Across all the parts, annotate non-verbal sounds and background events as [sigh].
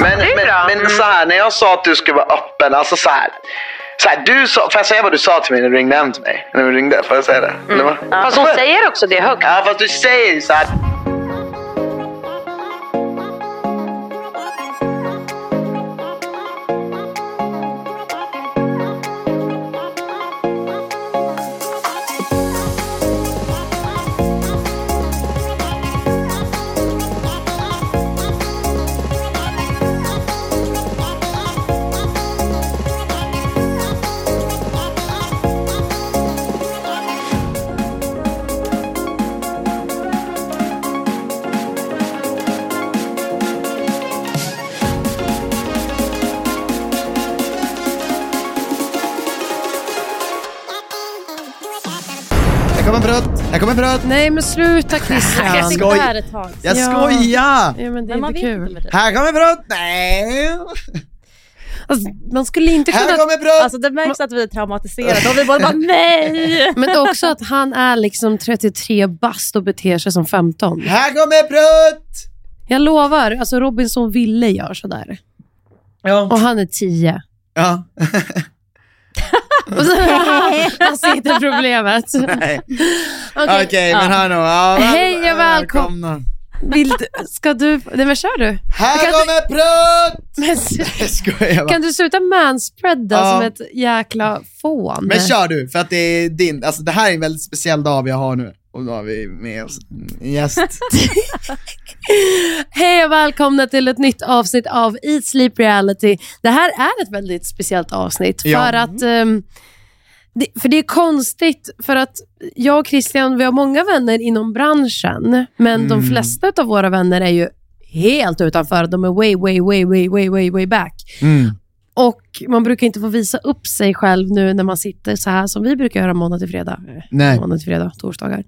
Men, men, men så här, när jag sa att du skulle vara öppen, alltså så här. Så här du sa, får jag säga vad du sa till mig när du ringde hem till mig? När vi ringde, får jag säga det? Eller vad? Fast hon säger också det högt. Ja, fast du säger så här. Kommer en här kommer en. Nej men sluta [laughs] Christian. Jag skoj- Det här ett tag. Jag Ja. skojar! Ja, men det Men man är vet inte kul. med det. Här kommer en! Nej! Alltså, man skulle inte Här kunna... kommer en! Alltså det märks att vi är traumatiserade och vi båda bara [laughs] nej. Men också att han är liksom 33 bast och beter sig som 15. Här kommer en! Jag lovar, alltså Robinson Ville gör sådär. Ja. Och han är 10. ja. [laughs] Och så, [laughs] ser inte problemet. [laughs] Okej, Okej, ja. men hallå. Ja, väl- Hej och välkom- välkomna. Vill du, ska du... Nej men kör du. Här Kan kommer prutt! [laughs] Kan du sluta manspreada Ja. som ett jäkla fån? Men kör du, för att det är din, alltså det här är en väldigt speciell dag vi har nu. Och då har vi med oss en gäst. [laughs] Hej och välkomna till ett nytt avsnitt av Eat Sleep Reality. Det här är ett väldigt speciellt avsnitt Ja. för att ehm, det, för det är konstigt för att jag och Christian, vi har många vänner inom branschen, men de Mm. flesta av våra vänner är ju helt utanför. De är way, way, way, way, way, way, way back. Mm. Och man brukar inte få visa upp sig själv nu när man sitter så här som vi brukar göra måndag till fredag. Eh, Nej. Måndag till fredag, torsdagar.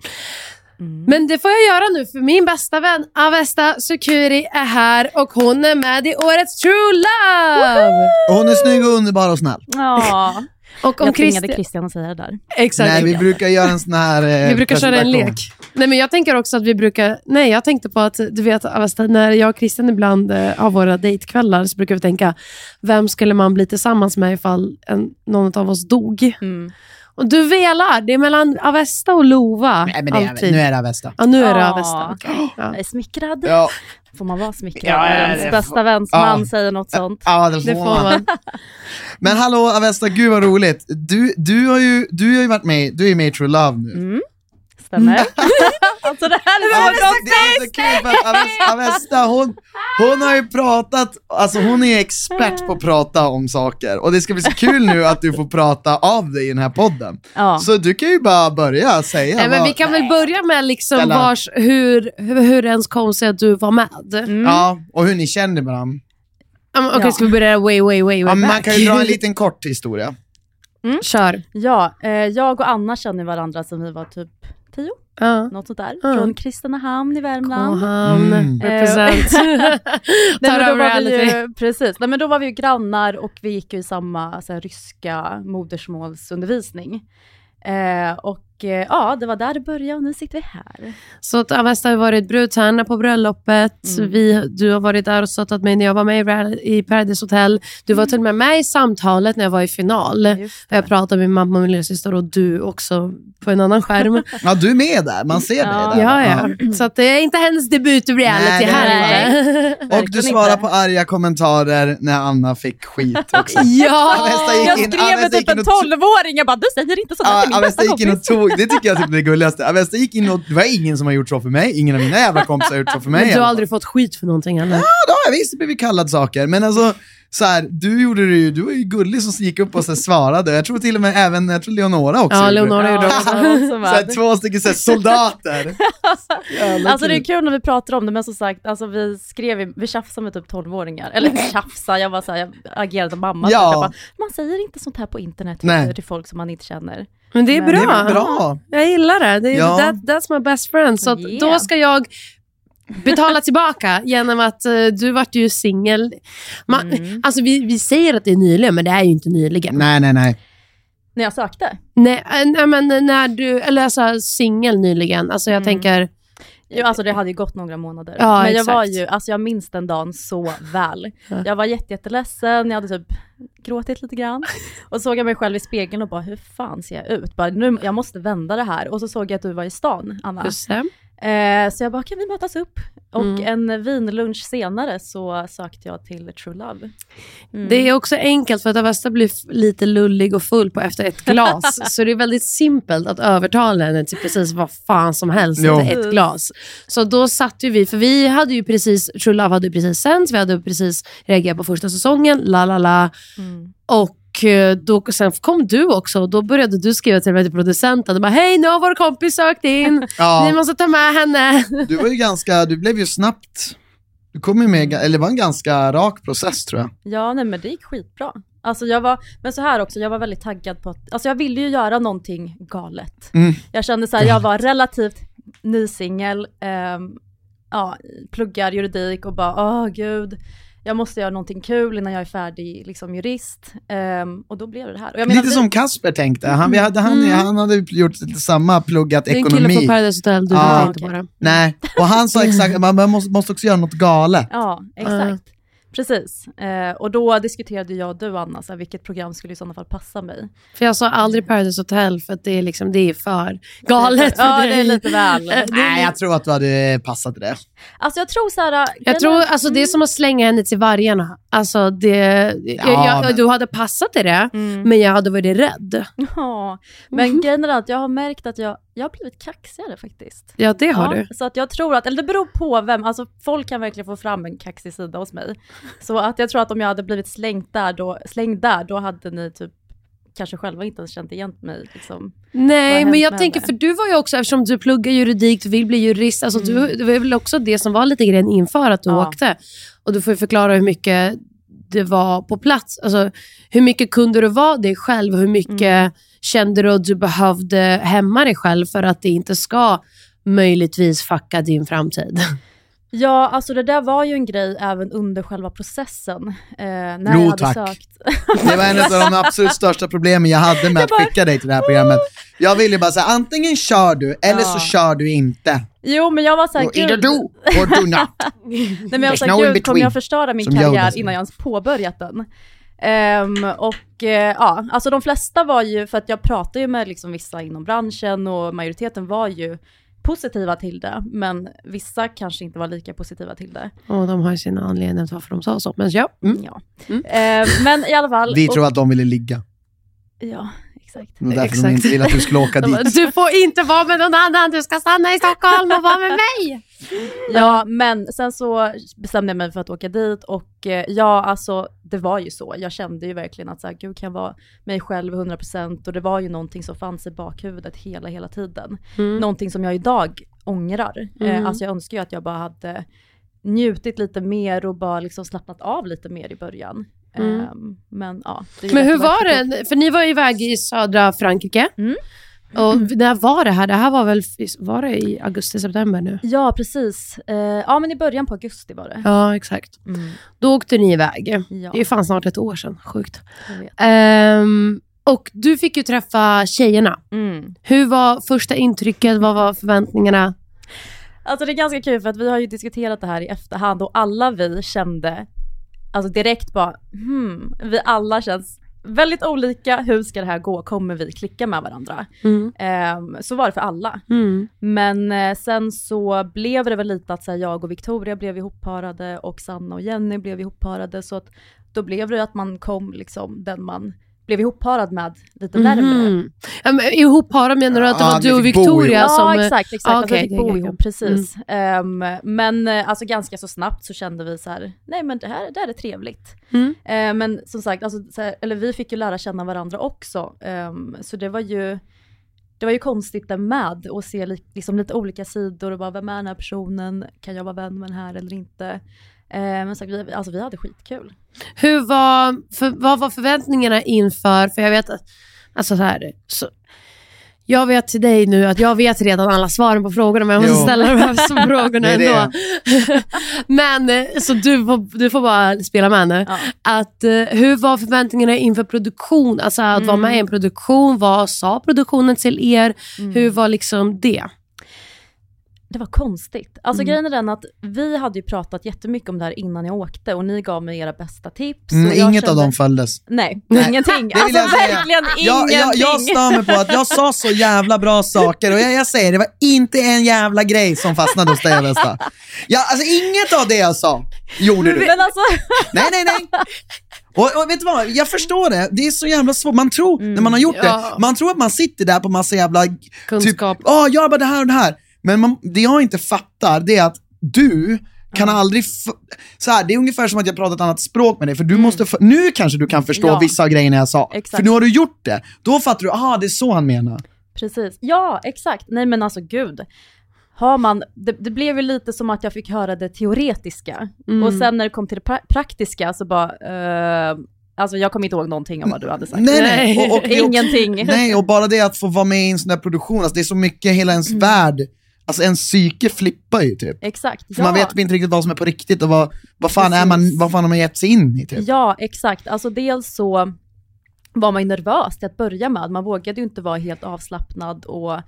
Men det får jag göra nu för min bästa vän Avesta Sukuri är här och hon är med i årets True Love! Och hon är snygg och underbar och snäll. Ja. [laughs] Och om Jag tvingade Christian... Att säga det där. Exakt. Nej, vi brukar göra en sån här eh, Vi brukar köra en lek. Nej, men jag tänker också att vi brukar... Nej, jag tänkte på att du vet, Avesta, när jag och Christian ibland eh, har våra dejtkvällar så brukar vi tänka, vem skulle man bli tillsammans med ifall en, någon av oss dog? Mm. Och du velar, det är mellan Avesta och Lova. Nej, men det är, nu är det Avesta. Ja, nu är det. Avesta. okej. Ja. Jag är smickrad. Ja, Får man vara smickrad Ja, när ja, ens bästa får- väns Ja. man säger något sånt? ja det, Det får man. Men hallå Avesta, gud vad roligt. Du, du, har, ju, du har ju varit med, du är med i True Love nu. Mm. Stämmer. [laughs] alltså det här är så bra. det, är så kul för att Avesta, [laughs] Avesta hon, hon har ju pratat, alltså hon är expert på att prata om saker och det ska bli så kul nu att du får prata av dig i den här podden. Ja. Så du kan ju bara börja säga Nej, men vad, vi kan väl börja med liksom vars, hur, hur, hur ens kom sig att du var med. Mm. Ja, och hur ni känner varandra. Men Okej, Ja. ska vi börja way, way, way, way Ja, back? man kan ju dra en [laughs] liten kort historia. Kör. Ja, eh, jag och Anna känner varandra sedan vi var typ tio, Ja. något sånt där. Ja. Från Kristinehamn i Värmland. Kohan, Mm. represent. [laughs] Nej, Tar [laughs] men då över var vi reality. ju, precis. Nej, men då var vi ju grannar och vi gick ju i samma så här, ryska modersmålsundervisning. Eh, och eh, ja, det var där det började och nu sitter vi här. Så att Avesta har varit brudtärna på bröllopet. Mm. Vi, du har varit där och stöttat mig när jag var med i Ra- i Paradise Hotel. Du var till och med med i samtalet när jag var i final. Jag pratade med min mamma och min lillasyster och du också på en annan skärm. [laughs] Ja, du är med där. Man ser Ja. dig där. ja, ja. Så att det är inte hennes debut i reality här. [laughs] Och du svarar inte. på arga kommentarer när Anna fick skit också. [laughs] Ja! Jag in- skrev med typ gick in en och tog- tolvåring, jag bara du säger inte sådär till min bästa Avesta gick in och kompis. tog, det tycker jag typ är det gulligaste. Avesta gick in och, det var ingen som har gjort så för mig, ingen av mina jävla kompisar har gjort så för mig. Men du har aldrig fått skit för någonting eller? Ja, då har jag visst blivit kallad saker, men alltså så här, du gjorde det ju, du var ju gullig som gick upp och så svarade. Jag tror till och med även, jag tror Leonora också Ja, gjorde det. Leonora gjorde Ja, också. Så här, två stycken så här, soldater. Jävla Alltså det är kul. kul när vi pratar om det, men som sagt, alltså vi skrev, vi tjafsade med typ 12-åringar. Eller tjafsa, jag var jag agerade mamma. Ja. Jag bara, man säger inte sånt här på internet Nej. till folk som man inte känner. Men det är bra. Det är bra. Jag gillar det. det är, Ja. that, that's my best friend. Så Yeah. då ska jag betala tillbaka genom att eh, du vart ju singel. Mm. Alltså vi, vi säger att det är nyligen, men det är ju inte nyligen. Nej, nej, nej. När jag sökte. Nej, eh, nej, men när du, eller alltså singel nyligen. Alltså jag Mm. tänker, Jo, alltså det hade ju gått några månader. Ja, men jag exakt. var ju, alltså jag minns den dagen så väl. Ja. Jag var jätte, jätteledsen, jag hade typ gråtit lite grann. Och så såg jag mig själv i spegeln och bara, hur fan ser jag ut? Bara, nu, jag måste vända det här. Och så såg jag att du var i stan, Anna. just det. Eh, så jag bara, kan vi mötas upp? Och Mm. en vinlunch senare så sökte jag till True Love. Mm. Det är också enkelt för att Avesta blir lite lullig och full på efter ett glas. [laughs] så det är väldigt simpelt att övertala henne till precis vad fan som helst Jo. efter ett glas. Så då satt ju vi, för vi hade ju precis, True Love hade ju precis sänts, vi hade precis reagerat på första säsongen, la la la. Mm. Och då, sen kom du också och då började du skriva till mig till producenten. och bara, Hej, nu har vår kompis sökt in. [laughs] Ni Ja, måste ta med henne. [laughs] du var ju ganska, du blev ju snabbt, du kom ju med, eller det var en ganska rak process tror jag. Ja, nej men det gick skitbra. Alltså jag var, men så här också, jag var väldigt taggad på att, alltså jag ville ju göra någonting galet. Mm. Jag kände så här, jag var relativt ny singel, ehm, ja, pluggar juridik och bara, åh gud, jag måste göra någonting kul innan jag är färdig liksom jurist. Ehm, och då blev det det här. Och jag menar, Lite som Kasper tänkte, han, vi hade, han, han hade gjort samma, pluggat Det är en kille ekonomi. från Paradise Hotel, du vet inte på det. Nej, och han sa exakt, man måste, måste också göra något galet. Ja, exakt. Precis. Eh, och då diskuterade jag och du Anna, så här, vilket program skulle i sådana fall passa mig. För jag sa aldrig Paradise Hotel för att det är, liksom, det är för galet för Ja, dig. det är lite väl. [laughs] Är Nej, jag tror att du hade passat det. Alltså jag tror så här... Jag tror alltså det är som att slänga henne till vargarna. Alltså det, jag, jag, men- Du hade passat i det, Mm. men jag hade varit rädd. Ja, men [laughs] grejen är att jag har märkt att jag, jag har blivit kaxigare faktiskt. Ja, det har ja, du. Så att jag tror att, eller det beror på vem, alltså folk kan verkligen få fram en kaxig sida hos mig. Så att jag tror att om jag hade blivit slängd där då, slängd där, då hade ni typ kanske själva inte ens känt igen mig. Liksom. Nej, men jag tänker, henne? för du var ju också, eftersom du pluggar juridik, du vill bli jurist, alltså Mm. du, det var väl också det som var lite grejen inför att du Ja. åkte. Och du får ju förklara hur mycket det var på plats. Alltså, hur mycket kunde du vara dig själv och hur mycket Mm. Kände du att du behövde hämma dig själv för att det inte ska möjligtvis fucka din framtid? [laughs] Ja, alltså det där var ju en grej även under själva processen. Eh, när Jo, jag hade tack. sökt. Det var en av de absolut största problemen jag hade med [laughs] att bara- skicka dig till det här programmet. Jag ville bara säga antingen kör du eller så Ja. kör du inte. Jo, men jag var såhär, Och either do or do not. [laughs] Nej, men jag There's sa, no gud, kommer jag förstöra min som karriär innan jag ens påbörjat den? Ehm, och eh, ja, alltså de flesta var ju, för att jag pratade ju med liksom vissa inom branschen och majoriteten var ju positiva till det, men vissa kanske inte var lika positiva till det. Och de har ju sina anledningar till varför de sa så. Men ja. Mm. Ja. Mm. Ehm, men i alla fall. Vi och, tror att de ville ligga. Ja, exakt. Det därför Exakt. de inte ville att du skulle åka [laughs] dit. Du får inte vara med någon annan, du ska stanna i Stockholm och vara med mig. Ja, men sen så bestämde jag mig för att åka dit och eh, ja, alltså det var ju så. Jag kände ju verkligen att så här, gud kan jag vara mig själv 100% och det var ju någonting som fanns i bakhuvudet hela, hela tiden. Mm. Någonting som jag idag ångrar. Mm. Eh, alltså jag önskar ju att jag bara hade njutit lite mer och bara liksom slappnat av lite mer i början. Mm. Ehm, men ja. Men hur var det? För ni var iväg i södra Frankrike. Mm. Och när var det här? Det här var väl var det i augusti, september nu? Ja, precis. Eh, ja, men i början på augusti var det. Ja, exakt. Mm. Då åkte ni iväg. Ja, Det är fan snart ett år sedan. Sjukt. Ehm, Och du fick ju träffa tjejerna. Mm. Hur var första intrycket? Vad var förväntningarna? Alltså det är ganska kul för att vi har ju diskuterat det här i efterhand och alla vi kände, alltså direkt bara, hmm, vi alla känns väldigt olika, hur ska det här gå, kommer vi klicka med varandra? Mm. Ehm, så var det för alla. Mm. Men eh, sen så blev det väl lite att här, jag och Victoria blev ihopparade och Sanna och Jenny blev ihopparade så att då blev det att man kom liksom den man blev ihopparad med lite. Mhm. Ja, men ihopparad menar du att det Ja, var du och Victoria ihop. som... Ja exakt, exakt. Ah, alltså, okej, vi fick bo ihop, precis. Ehm, men eh, alltså ganska så snabbt så kände vi så här, nej men det här, det här är trevligt. Mm. Eh, men som sagt, alltså, så här, eller vi fick ju lära känna varandra också. Ehm, så det var ju det var ju konstigt där med att se li- liksom lite olika sidor och bara vem är den här personen, kan jag vara vän med den här eller inte? Eh, men sagt, vi, alltså, vi hade skitkul. Hur var, för, vad var förväntningarna inför, för jag vet att, alltså så här, så, jag vet till dig nu att jag vet redan alla svaren på frågorna men jag måste Jo. ställa de här [laughs] frågorna Det det. ändå. [laughs] men eh, så du får, du får bara spela med nu. Ja. Att, eh, hur var förväntningarna inför produktion? Alltså att vara med i en produktion, vad sa produktionen till er? Hur var liksom det? Det var konstigt. Alltså Mm. grejen är den att vi hade ju pratat jättemycket om det här innan jag åkte och ni gav mig era bästa tips. Mm, jag inget av kände- dem följdes. Nej, Nej, [laughs] ingenting. Alltså jag verkligen Jag, ingenting. jag, jag stör mig på att jag sa så jävla bra saker och jag, jag säger det var inte en jävla grej som fastnade hos dig Avesta. Ja, alltså inget av det jag sa gjorde du. Men alltså, Nej, nej, nej. Och, och vet du vad, jag förstår det. Det är så jävla svårt. Man tror, när man har gjort Ja. det, man tror att man sitter där på massa jävla... Kunskap. Typ, åh, jag bara det här och det här. Men man, det jag inte fattar, det är att du kan aldrig... Så här, det är ungefär som att jag pratar ett annat språk med dig, för du måste... f- Nu kanske du kan förstå Ja. vissa av grejerna jag sa. Exakt. För nu har du gjort det. Då fattar du, aha, det är så han menar. precis. Ja, exakt. Nej men alltså gud. Har man, det, det blev ju lite som att jag fick höra det teoretiska. Mm. Och sen när det kom till det pra- praktiska så bara, eh, alltså jag kommer inte ihåg någonting av vad du hade sagt. Nej, nej. Och, och, [laughs] Ingenting. Nej, och bara det att få vara med i en sån där produktion, alltså det är så mycket, hela ens värld, alltså ens psyke flippar ju typ. Exakt. För man vet inte riktigt vad som är på riktigt och vad, vad, fan, är man, vad fan har man gett sig in i typ. Ja, exakt. Alltså dels så var man ju nervös till att börja med. Man vågade ju inte vara helt avslappnad och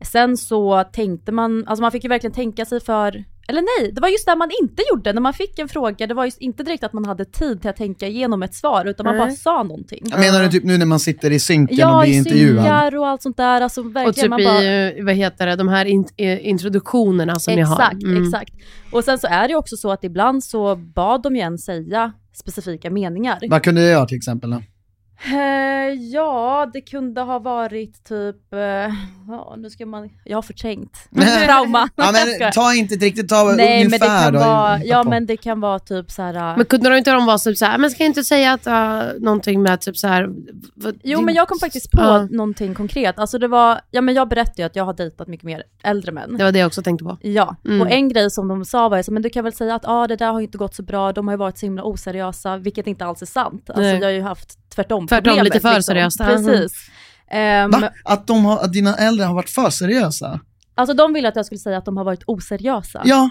sen så tänkte man, alltså man fick ju verkligen tänka sig för, eller nej, det var just det man inte gjorde när man fick en fråga. Det var just inte direkt att man hade tid till att tänka igenom ett svar utan man Nej. bara sa någonting. Jag menar du typ nu när man sitter i synken och Ja, blir i intervjuad? syngar och allt sånt där. Alltså verkligen, Och typ man bara, i, vad heter det, de här in, eh, introduktionerna som ni har. Exakt, Mm. exakt. Och sen så är det också så att ibland så bad de ju en säga specifika meningar. Vad kunde jag göra till exempel då? Eh, ja, det kunde ha varit typ, eh, ja nu ska man, jag har förträngt. [laughs] Trauma. Ja, men ta inte riktigt, ta Nej men det ungefär kan då. vara, ja på. men det kan vara typ så här. eh, Men kunde de inte de vara typ såhär, men ska jag inte säga att uh, någonting med typ såhär... vad- Jo din- men jag kom faktiskt på Ja. någonting konkret. Alltså det var, ja men jag berättade ju att jag har dejtat mycket mer äldre män. Det var det jag också tänkte på. Ja, Mm. och en grej som de sa var ju så, men du kan väl säga att ah, det där har inte gått så bra, de har ju varit så himla oseriösa, vilket inte alls är sant. Alltså Nej. jag har ju haft tvärtom Tvärtom, problemet, lite för liksom. seriöst. Precis. Ehm, Va? Att, de har, att dina äldre har varit för seriösa? Alltså de ville att jag skulle säga att de har varit oseriösa. Ja.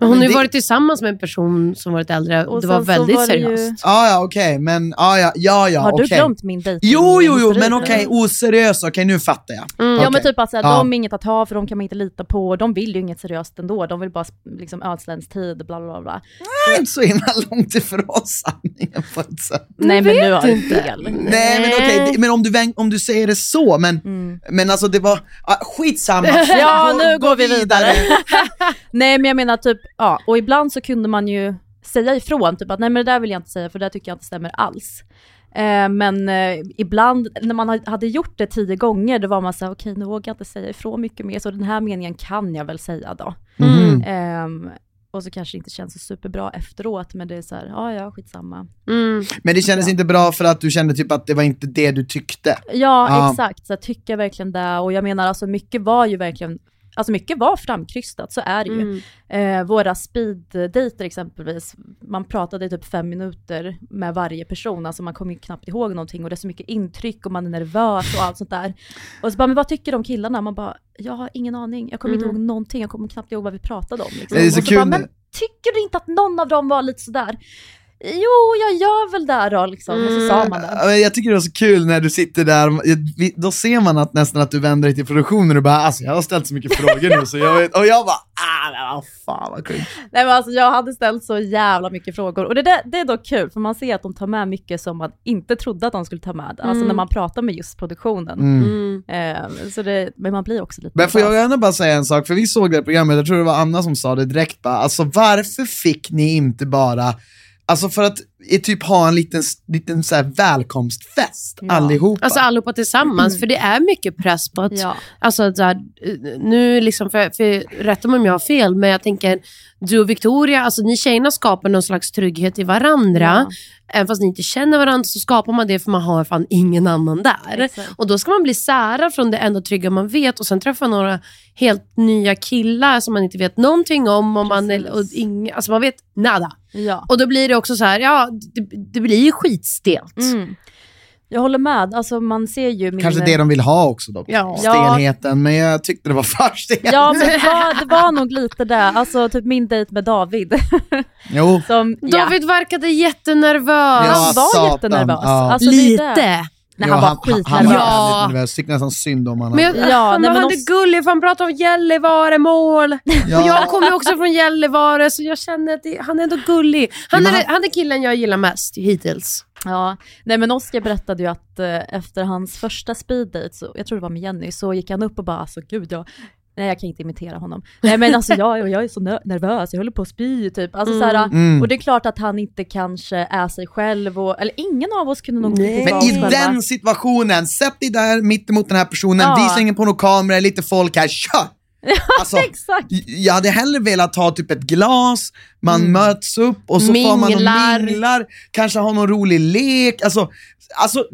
Men hon har ju det- varit tillsammans med en person som varit äldre och Och det var väldigt var det ju- seriöst. Ja, ja, okej, men ja, ja, ja, ja har du okej. glömt min dejting? Jo, jo, jo, men okej, oseriös, okej nu fattar jag. Mm. Ja men typ att såhär, Ja. de är inget att ha för de kan man inte lita på, de vill ju inget seriöst ändå, de vill bara liksom ödsla ens tid, bla bla bla. Det är inte så himla långt ifrån sanningen på ett sätt. Nej men nu har du inte. fel. Nej men okej, men om du, om du säger det så, men, men alltså det var, ah, skitsamma. Mm. [laughs] Ja nu gå går vi vidare. [laughs] nej men jag menar typ, ja, och ibland så kunde man ju säga ifrån, typ att nej men det där vill jag inte säga för det där tycker jag inte stämmer alls. Eh, men eh, ibland när man ha- hade gjort det tio gånger, då var man såhär, okej nu vågar jag inte säga ifrån mycket mer, så den här meningen kan jag väl säga då. Mhm. Ehm, och så kanske det inte känns så superbra efteråt, men det är så här, ja ja skitsamma. Mm. Men det kändes inte bra för att du kände typ att det var inte det du tyckte. Ja, Ja. exakt, så jag tycker verkligen det. Och jag menar alltså mycket var ju verkligen, alltså mycket var framkrystat, så är det ju. Mm. Eh, våra speeddejter exempelvis, man pratade i typ fem minuter med varje person, alltså man kommer ju knappt ihåg någonting och det är så mycket intryck och man är nervös och allt sånt där. Och så bara, men vad tycker om killarna? Man bara, jag har ingen aning, jag kommer inte Mm. ihåg någonting, jag kommer knappt ihåg vad vi pratade om. Liksom. Det är så och kul bara, men tycker du inte att någon av dem var lite sådär? Jo, jag gör väl det då liksom. Och så sa man det. Jag tycker det var så kul när du sitter där, då ser man att nästan att du vänder dig till produktionen och bara alltså jag har ställt så mycket frågor nu så jag vet, och jag bara ah, vad fan vad kul. Nej men alltså jag hade ställt så jävla mycket frågor och det, där, det är dock kul för man ser att de tar med mycket som man inte trodde att de skulle ta med. Alltså när man pratar med just produktionen. Mm. Eh, så det, men man blir också lite Men får jag gärna bara säga en sak, för vi såg det här programmet, jag tror det var Anna som sa det direkt bara, alltså varför fick ni inte bara Alltså för att eh, typ ha en liten, liten så här välkomstfest Ja. allihopa. Alltså allihopa tillsammans, för det är mycket press på att Ja. Alltså så här, nu liksom, för, för, rätta mig om jag har fel, men jag tänker, du och Victoria, alltså ni tjejerna skapar någon slags trygghet i varandra. Även fast ni inte känner varandra så skapar man det för man har fan ingen annan där. Exakt. Och då ska man bli särad från det enda trygga man vet och sen träffa några helt nya killar som man inte vet någonting om. Och man, och ing, alltså man vet nada. Ja. Och då blir det också så här, ja, det, det blir ju skitstelt. Mm. Jag håller med, alltså man ser ju min... Kanske det de vill ha också dock, Ja. stelheten, men jag tyckte det var [laughs] för stelt. Ja men det var, det var nog lite det, alltså typ min dejt med David. [laughs] Jo. Som, ja, David verkade jättenervös. Ja, han var satan. jättenervös. Ja. Alltså, det är det. Lite. Nej, Ja, han var Han skitnervös. var Ja. väldigt nervös, tyckte nästan synd om honom. Men, jag, Ja, ja, nej, men han är också- gullig för han pratar om Gällivare-mål. Ja. Och jag kommer också från Gällivare så jag känner att det, han är ändå gullig. Han Ja, är, men han är killen jag gillar mest hittills. Ja, nej men Oskar berättade ju att eh, efter hans första speeddate, så, jag tror det var med Jenny, så gick han upp och bara alltså gud jag, nej jag kan inte imitera honom. Nej men alltså jag, jag är så ner- nervös, jag håller på att spy typ. Alltså, Mm. såhär, Mm. Och det är klart att han inte kanske är sig själv, och, eller ingen av oss kunde nog Nej. Men i själva. den situationen, sätt dig där mitt emot den här personen, Ja. visa ingen på någon kamera, lite folk här, kör! [laughs] Alltså, Exakt. jag hade hellre velat ha typ ett glas, man möts upp och så får man Minglar. och minglar, kanske ha någon rolig lek. Alltså, alltså,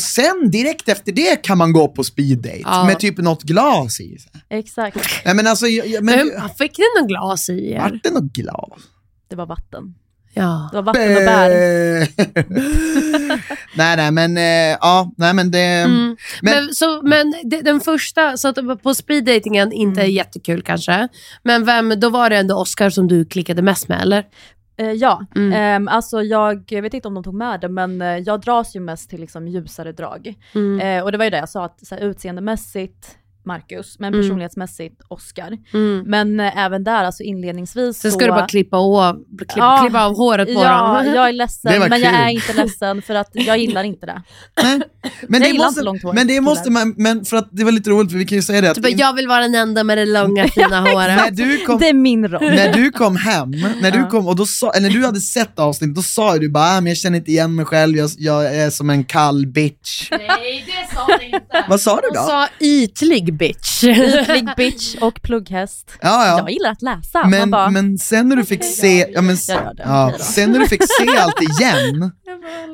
sen direkt efter det kan man gå på speeddate Ja. med typ något glas i. Exakt, Nej men alltså, jag, men, Men, fick ni någon glas i er? vart det något glas? det var vatten. Ja. Det var vatten och bär. [laughs] nej nej men, eh, ja, nej men det... Mm. Men, Men- så, men det, den första, så att på speeddatingen inte är jättekul kanske. Men vem, då var det ändå Oscar som du klickade mest med eller? Eh, ja, Mm. Ehm, alltså jag vet inte om de tog med det, men eh, jag dras ju mest till liksom ljusare drag. Mm. Eh, och det var ju det jag sa, att så här, utseendemässigt Marcus, men Mm. personlighetsmässigt Oscar. Mm. Men eh, även där, alltså inledningsvis Sen så... ska du bara klippa av, klippa, Ja. klippa av håret på Ja, dem. jag är [laughs] ledsen, men jag kul. är inte ledsen för att jag gillar inte det. Men [laughs] Jag det, gillar måste, inte långt hår, men det måste man, men för att det var lite roligt för vi kan ju säga det att bara, in- jag vill vara den enda med det långa [laughs] fina när håret. du kom, Det är min roll. när du kom hem, när du kom och då sa, eller när du hade sett avsnittet, då sa ju du bara, ah, men jag känner inte igen mig själv, jag, jag är som en kall bitch. Nej, det sa du inte. Vad sa du då? sa ytlig bitch. Ytlig [laughs] bitch och plugghäst. Ja, ja. Jag gillar att läsa. Men, bara, men sen när du fick se, ja, men, det, ja, sen när du fick se [laughs] allt igen,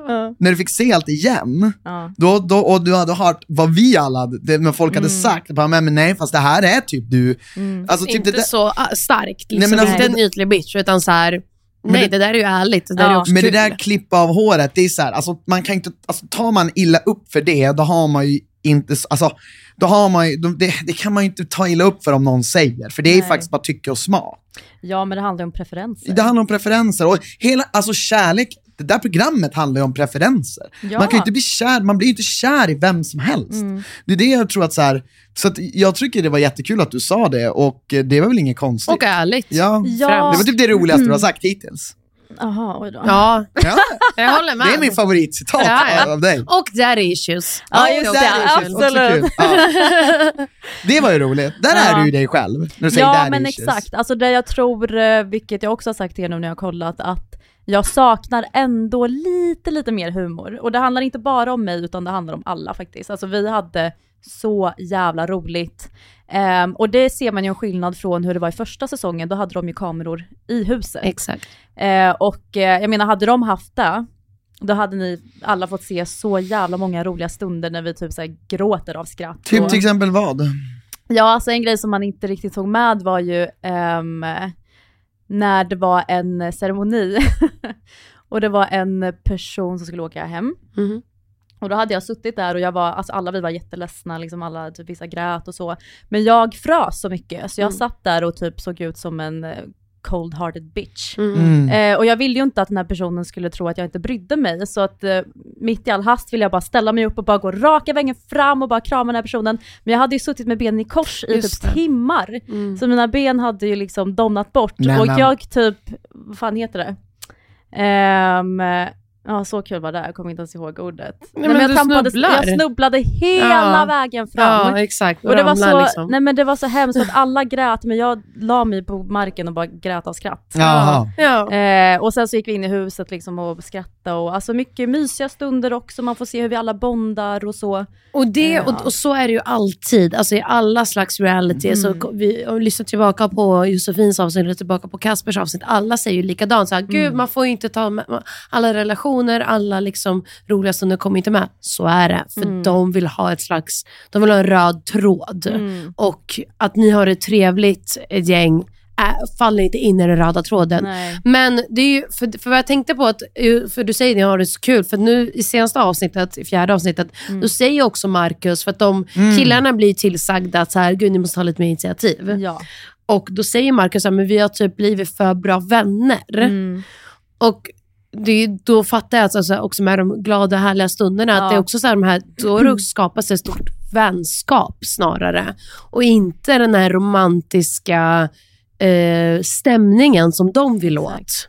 ja, när du fick se allt igen, ja. då, då, och du hade hört vad vi alla hade, det, när folk hade Mm. sagt, bara, men, men nej fast det här är typ du. Mm. Alltså, typ inte det där, så ah, starkt, liksom. Nej, men alltså, inte en det- ytlig bitch, utan så här. nej det- det, där är ju ärligt, det där Ja. är också Men det kul. där klippa av håret, det är så här, alltså man kan inte, alltså tar man illa upp för det, då har man ju inte, alltså, då har man ju, det, det kan man ju inte ta illa upp för om någon säger, för det är Nej. faktiskt bara tycke och smak. ja, men det handlar ju om preferenser. Det handlar om preferenser, och hela, alltså kärlek, det där programmet handlar ju om preferenser. Ja. Man kan ju inte bli kär, man blir ju inte kär i vem som helst. Mm. Det är det jag tror att så här, så att jag tycker det var jättekul att du sa det, och det var väl inget konstigt. Och ärligt. Ja. Ja, Det var typ det roligaste du har sagt hittills. Jaha, oj då. Ja, Ja, jag håller med. det är min favoritcitat Ja, ja. av dig. Och daddy issues. Ja, och just där det, absolut. Ja. [laughs] Det var ju roligt. Där är Ja. du ju dig själv. När du säger Ja, daddy men issues. exakt. Alltså det jag tror, eh, vilket jag också har sagt till er nu när jag har kollat, att jag saknar ändå lite, lite mer humor. Och det handlar inte bara om mig, utan det handlar om alla faktiskt. Alltså vi hade så jävla roligt. Ehm, och det ser man ju en skillnad från hur det var i första säsongen, då hade de ju kameror i huset. Exakt. Eh, och eh, jag menar, hade de haft det, då hade ni alla fått se så jävla många roliga stunder när vi typ så här gråter av skratt. Typ och, till exempel vad? Ja, alltså en grej som man inte riktigt tog med var ju ehm, när det var en ceremoni [laughs] och det var en person som skulle åka hem. Mhm. Och då hade jag suttit där och jag var, alltså alla vi var jätteledsna, liksom alla, typ vissa grät och så. Men jag frös så mycket, så jag Mm. satt där och typ såg ut som en eh, cold-hearted bitch. Mm. Eh, och jag ville ju inte att den här personen skulle tro att jag inte brydde mig, så att eh, mitt i all hast ville jag bara ställa mig upp och bara gå raka vägen fram och bara krama den här personen. Men jag hade ju suttit med benen i kors i Just typ det. timmar, Mm. så mina ben hade ju liksom domnat bort. Nej, och men- jag typ, vad fan heter det? Ehm, Ja, så kul var det. Jag kommer inte ens ihåg ordet. Nej, men du trampade- jag snubblade hela Ja. vägen fram. Ja, exakt. Och det var, så, liksom. nej men det var så hemskt att alla grät, men jag la mig på marken och bara grät av skratt. Ja. Eh, och sen så gick vi in i huset liksom och skrattade och alltså mycket mysiga stunder också, man får se hur vi alla bondar och så. Och, det, Ja. och, och så är det ju alltid, alltså i alla slags reality. Mm. Så vi och lyssnar tillbaka på Josefins avsnitt eller tillbaka på Kaspers avsnitt. Alla säger ju likadant. Så här, Mm. Gud, man får ju inte ta med, alla relationer, alla liksom roliga stunder kommer inte med. Så är det. För Mm. de vill ha ett slags, de vill ha en röd tråd. Mm. Och att ni har det trevligt, ett gäng, äh, faller inte in i den röda tråden. Nej. Men det är ju, för, för vad jag tänkte på, att, eh, för du säger att ni har det så kul, för nu i senaste avsnittet, i fjärde avsnittet, Mm. då säger också Marcus, för att de killarna blir tillsagda att så här, gud ni måste ta lite mer initiativ. Ja. Och då säger Marcus att vi har typ blivit för bra vänner. Mm. Och det, är- då fattar jag alltså också med de glada härliga stunderna, Ja. att det är också så här, de här, då skapats ett stort vänskap snarare. Och inte den här romantiska eh, stämningen som de vill Exakt. åt.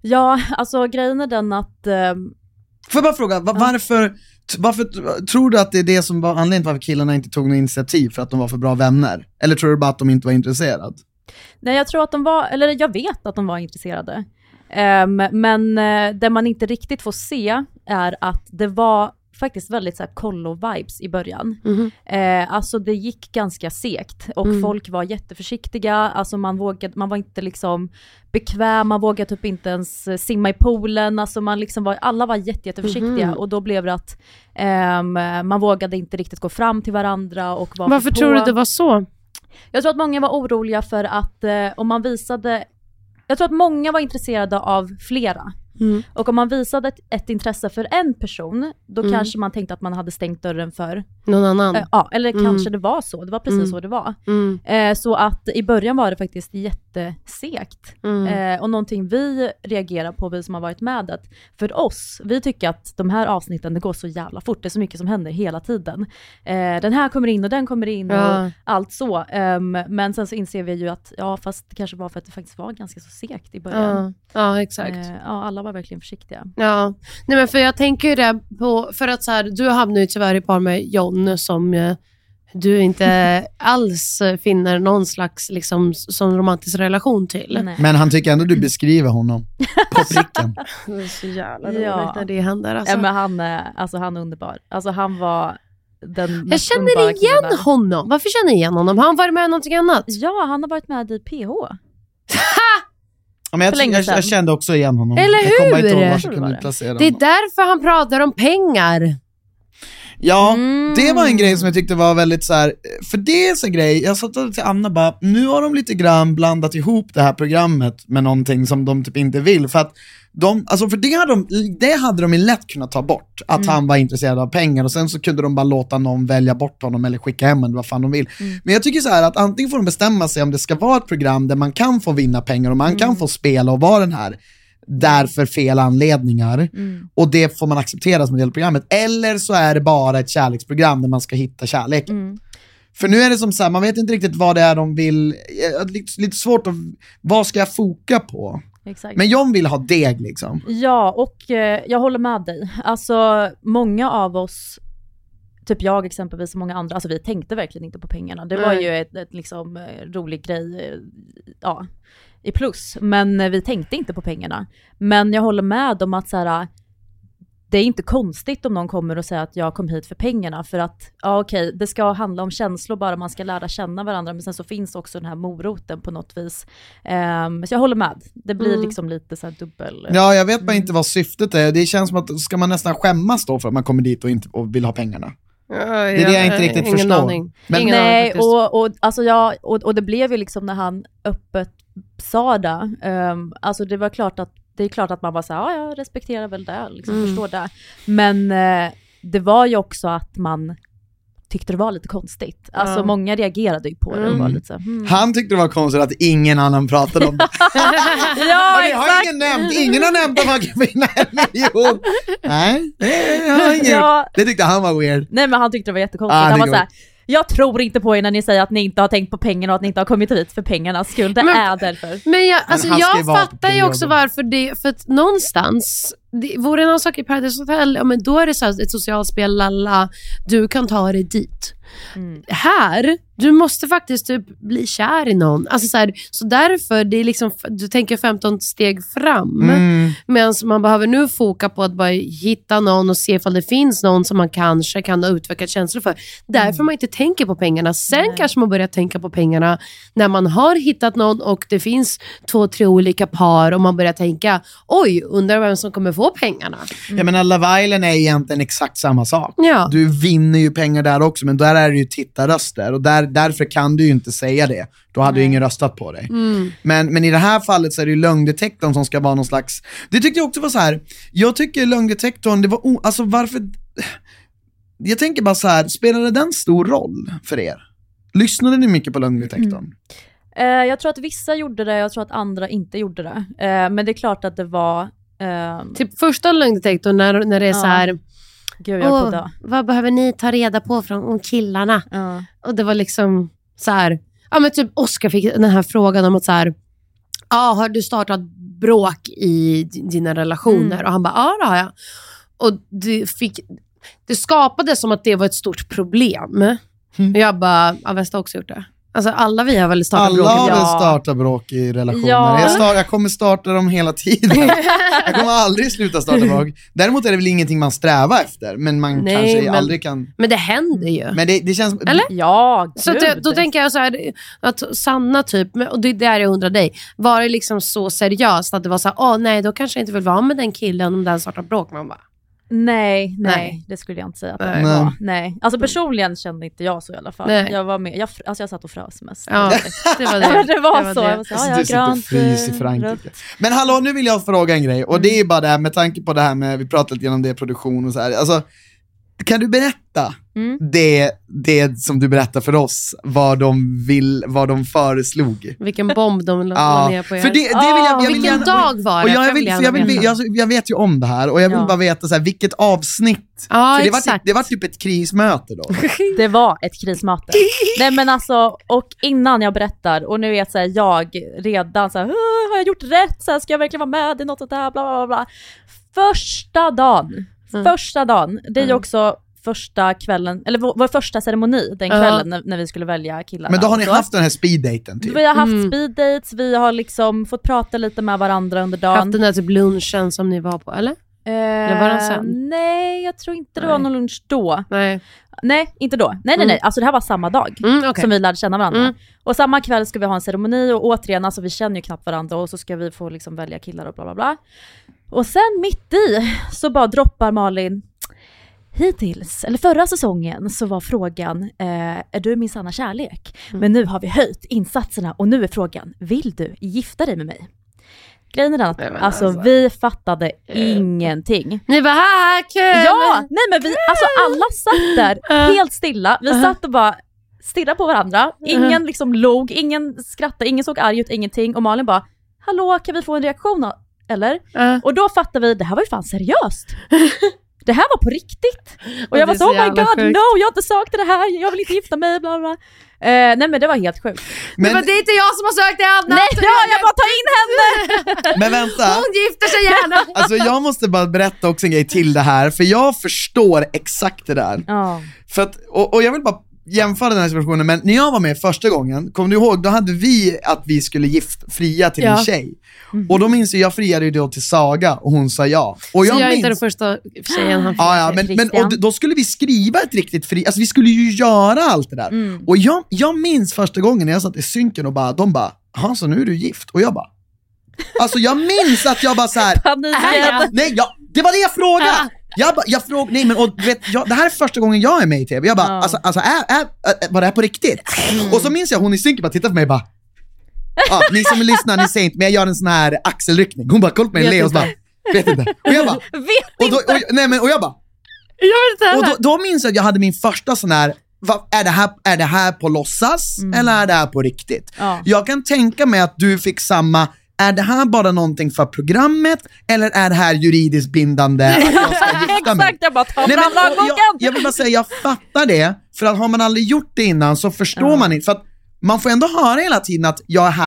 ja, alltså grejen är den att ehm, Får jag bara fråga, va- varför, varför tror du att det är det som var anledningen till varför killarna inte tog något initiativ? För att de var för bra vänner? Eller tror du bara att de inte var intresserade? Nej, jag tror att de var, eller jag vet att de var intresserade. Ehm, men uh, det man inte riktigt får se är att det var faktiskt väldigt så kollo-vibes i början. Mhm. Eh, alltså det gick ganska segt och Mm. folk var jätteförsiktiga, alltså man, vågade, man var inte liksom bekväm, man vågade typ inte ens eh, simma i poolen, alltså man liksom var, alla var jätte, jätteförsiktiga Mhm. och då blev det att ehm, man vågade inte riktigt gå fram till varandra och var Varför för tror på. du det var så? Jag tror att många var oroliga för att eh, om man visade, jag tror att många var intresserade av flera. Mm. Och om man visade ett, ett intresse för en person, då Mm. kanske man tänkte att man hade stängt dörren för, Någon annan? eh, ja, eller Mm. kanske det var så, det var precis Mm. så det var. Eh, så att i början var det faktiskt jättesegt. Mm. Eh, och någonting vi reagerar på, vi som har varit med, att för oss, vi tycker att de här avsnitten, det går så jävla fort, det är så mycket som händer hela tiden. Eh, den här kommer in och den kommer in Ja. och allt så. Ehm, men sen så inser vi ju att, ja fast det kanske var för att det faktiskt var ganska så segt i början. Ja, ja, exakt. Eh, ja, alla var verkligen försiktiga. Ja, nej men för jag tänker ju det på, för att så här, du hamnar ju tyvärr i par med John som eh, du inte alls finner någon slags liksom, som romantisk relation till. Nej. Men han tycker ändå du beskriver honom på [laughs] pricken. Det är så jävla roligt Ja. när det händer. Alltså. Ja, men han, alltså, han är underbar. Alltså han var den jag känner igen killen. honom. Varför känner jag igen honom? Har han varit med i någonting annat? Ja, han har varit med i PH. Ja, men jag, jag, jag kände också igen honom. Eller Jag kommer inte ihåg hur? var jag kunde placera Det är honom. därför han pratar om pengar. Ja, Mm. det var en grej som jag tyckte var väldigt så här. för det är en grej, jag sa till Anna bara, nu har de lite grann blandat ihop det här programmet med någonting som de typ inte vill, för att de, alltså för det hade de, det hade de lätt kunnat ta bort, att Mm. han var intresserad av pengar och sen så kunde de bara låta någon välja bort honom eller skicka hem honom, vad fan de vill. Mm. Men jag tycker så här att antingen får de bestämma sig om det ska vara ett program där man kan få vinna pengar och man Mm. kan få spela och vara den här där för fel anledningar Mm. och det får man acceptera som en del av programmet. Eller så är det bara ett kärleksprogram där man ska hitta kärlek. Mm. För nu är det som så här, man vet inte riktigt vad det är de vill, eh, lite, lite svårt att, vad ska jag foka på? Exakt. Men John vill ha deg liksom. Ja, och eh, jag håller med dig. Alltså många av oss, typ jag exempelvis och många andra, alltså vi tänkte verkligen inte på pengarna. Det var ju ett, ett liksom eh, rolig grej, eh, ja, i plus. Men eh, vi tänkte inte på pengarna. Men jag håller med om att så här, det är inte konstigt om någon kommer och säger att jag kom hit för pengarna, för att, ja okej, det ska handla om känslor bara, man ska lära känna varandra, men sen så finns också den här moroten på något vis. Ehm, så jag håller med. Det blir Mm. liksom lite så här dubbel... Ja, jag vet bara inte vad syftet är. Det känns som att, ska man nästan skämmas då för att man kommer dit och, inte, och vill ha pengarna? det är det jag inte riktigt ingen förstår. Aning. Men- ingen aning Nej, faktiskt. och, och, alltså jag, och, och det blev ju liksom när han öppet sa det, ehm, alltså det var klart att, det är klart att man var såhär, ja jag respekterar väl det, liksom, Mm. förstår det. Men eh, det var ju också att man tyckte det var lite konstigt. Alltså Ja. många reagerade ju på det och var Mm. lite så, hmm. Han tyckte det var konstigt att ingen annan pratade om det. [laughs] Ja, det har ingen nämnt, ingen har nämnt att man kan vinna en miljon. Nej, det har ingen Ja. Det tyckte han var weird. Nej men han tyckte det var jättekonstigt. Ah, han var såhär, jag tror inte på er när ni säger att ni inte har tänkt på pengarna och att ni inte har kommit hit för pengarnas skull. Det Men- är därför. Men jag, alltså, ju jag fattar ju också varför det, för att någonstans, det, vore det någon sak i Paradise Hotel, ja, men då är det så här, ett socialt spel, lalla, du kan ta dig dit. Mm. Här, du måste faktiskt typ bli kär i någon. Alltså så, här, så därför, det är liksom, du tänker 15 steg fram. Mm. Medan man behöver nu foka på att bara hitta någon och se ifall det finns någon som man kanske kan ha utvecklat känslor för. Därför man inte tänker på pengarna. Sen Nej. kanske kanske man börjar tänka på pengarna när man har hittat någon och det finns två, tre olika par och man börjar tänka, oj, undrar vem som kommer få pengarna. Jag menar, Love Island är egentligen exakt samma sak. Ja. Du vinner ju pengar där också, men där är det ju tittarröster och där, därför kan du ju inte säga det. Då hade ju ingen röstat på dig. Mm. Men, men i det här fallet så är det ju lögndetektorn som ska vara någon slags... Det tyckte jag också var så här. jag tycker lögndetektorn, det var o... Alltså varför... Jag tänker bara så här, spelade den stor roll för er? Lyssnade ni mycket på lögndetektorn? Eh, jag tror att vissa gjorde det, jag tror att andra inte gjorde det. Eh, men det är klart att det var, ehm, Typ första lögndetektorn när, när det är Ja. så här, gud jag Åh, vad behöver ni ta reda på från om killarna? Ja. Och det var liksom så här, ja men typ Oscar fick den här frågan om att så här, ja har du startat bråk i dina relationer? Mm. Och han bara, ja det har jag. Och det, fick, det skapades som att det var ett stort problem. Mm. Och jag bara, ja Vesta har också gjort det. Alltså alla vi har väl startat Alla bråk. har väl Ja. startat bråk i relationer. Ja. Jag, start, jag kommer starta dem hela tiden. [laughs] jag kommer aldrig sluta starta bråk. Däremot är det väl ingenting man strävar efter, men man Nej, kanske men- aldrig kan... Men det händer ju. Men det, det känns... Eller? Ja, Så gud. det- då tänker jag så här, att Sanna typ, och det är där jag undrar dig, var det liksom så seriöst att det var så här, åh nej, då kanske jag inte vill vara med den killen om den startar bråk? Man bara, Nej, nej, Nej. det skulle jag inte säga att det Nej. var. Nej. Alltså personligen kände inte jag så i alla fall. Nej. Jag var med, jag, alltså jag satt och frös mest. ja, det [laughs] var Ja, det. det var så. det. Jag var så Alltså, ja, du ja, sitter och grönt, fryser i eh, Frankrike. rött. Men hallå, nu vill jag fråga en grej, och det är bara det här med tanke på det här med, vi pratade lite om det, produktion och så här. Alltså, kan du berätta Mm. det, det som du berättar för oss, vad de, vill, vad de föreslog? Vilken bomb de la [laughs] Ja, ner på er. för det, det vill jag, jag vill Vilken gärna, dag var det? och jag, Jag vill, jag, vill, jag, jag vet ju om det här och jag vill Ja. bara veta så här, vilket avsnitt. ja, för det var, typ, det var typ ett krismöte då. [laughs] Det var ett krismöte. Nej men alltså, och innan jag berättar, och nu vet så här, jag redan så här, "Åh, har jag gjort rätt? Så här, ska jag verkligen vara med i något sånt här? Bla, bla, bla, bla. Första dagen, Mm. första dagen, det är ju Mm. också första kvällen, eller vår, vår första ceremoni den kvällen när, när vi skulle välja killarna. Men då har ni haft den här speeddaten typ. Vi har haft Mm. speed dates, vi har liksom fått prata lite med varandra under dagen. Haft den där typ lunchen som ni var på, eller? Eh, var den sen? Nej, jag tror inte det Nej. var någon lunch då. Nej. Nej, inte då. Nej, nej, Mm. nej. Alltså det här var samma dag Mm, okej. som vi lärde känna varandra. Mm. Och samma kväll ska vi ha en ceremoni och återigen, alltså vi känner ju knappt varandra och så ska vi få liksom välja killar och bla bla bla. Och sen mitt i så bara droppar Malin, hittills, eller förra säsongen, så var frågan, eh, är du min sanna kärlek? Mm. Men nu har vi höjt insatserna och nu är frågan, vill du gifta dig med mig? Grejen är den att alltså, alltså. vi fattade ingenting. Ni bara, haha, kul! Ja, nej men vi, alltså alla satt där [laughs] helt stilla. Vi Ja. satt och bara stirrade på varandra. Ingen liksom log, ingen skrattade, ingen såg arg ut, ingenting. Och Malin bara, hallå kan vi få en reaktion? Eller? Ja. Och då fattade vi, det här var ju fan seriöst. [laughs] Det här var på riktigt. Och jag var så, oh my god, sjukt. no, jag har inte sökt det här, jag vill inte gifta mig, bla bla. Eh, nej men det var helt sjukt. Men, Men, det är inte jag som har sökt det Anna! Nej, ja, jag bara ta in henne! [laughs] men vänta. Hon gifter sig gärna! [laughs] Alltså jag måste bara berätta också en grej till det här, för jag förstår exakt det där. Ja. För att, och, och jag vill bara jämföra den här situationen, men när jag var med första gången, kommer du ihåg, då hade vi att vi skulle gift, fria till en Ja. tjej. Och då minns jag, jag friade ju då till Saga och hon sa ja. Och Så jag är minns, inte den första tjejen han Ja, ja, men, men och då skulle vi skriva ett riktigt fri, alltså vi skulle ju göra allt det där. Mm. Och jag, jag minns första gången när jag satt i synken och bara, de bara, "Jaha, så nu är du gift? Och jag bara, alltså jag minns att jag bara så här. [laughs] Panikrädd. nej, jag, det var det jag frågade! Jag, bara- jag frågade, nej men och, vet, jag, det här är första gången jag är med i TV, jag bara, Ja. alltså, alltså är, är, är, var det här på riktigt? Och så minns jag hon i synken bara tittar på mig och bara, ja, ni som lyssnar, ni ser inte, men jag gör en sån här axelryckning. Hon bara kollar på mig ler och så bara, vet inte. Och jag bara, [laughs] Vet och, då, och, nej, men, och jag bara, Jag inte och då, då minns jag att jag hade min första sån här vad, är, det här, är det här på låtsas eller är det här på riktigt? Ja. Jag kan tänka mig att du fick samma, är det här bara någonting för programmet eller är det här juridiskt bindande att jag ska [laughs] gifta mig? Exakt, jag bara tar Nej, fram lagboken! jag, jag vill bara säga, jag fattar det, för att har man aldrig gjort det innan så förstår man inte, för att man får ändå höra hela tiden att jag är här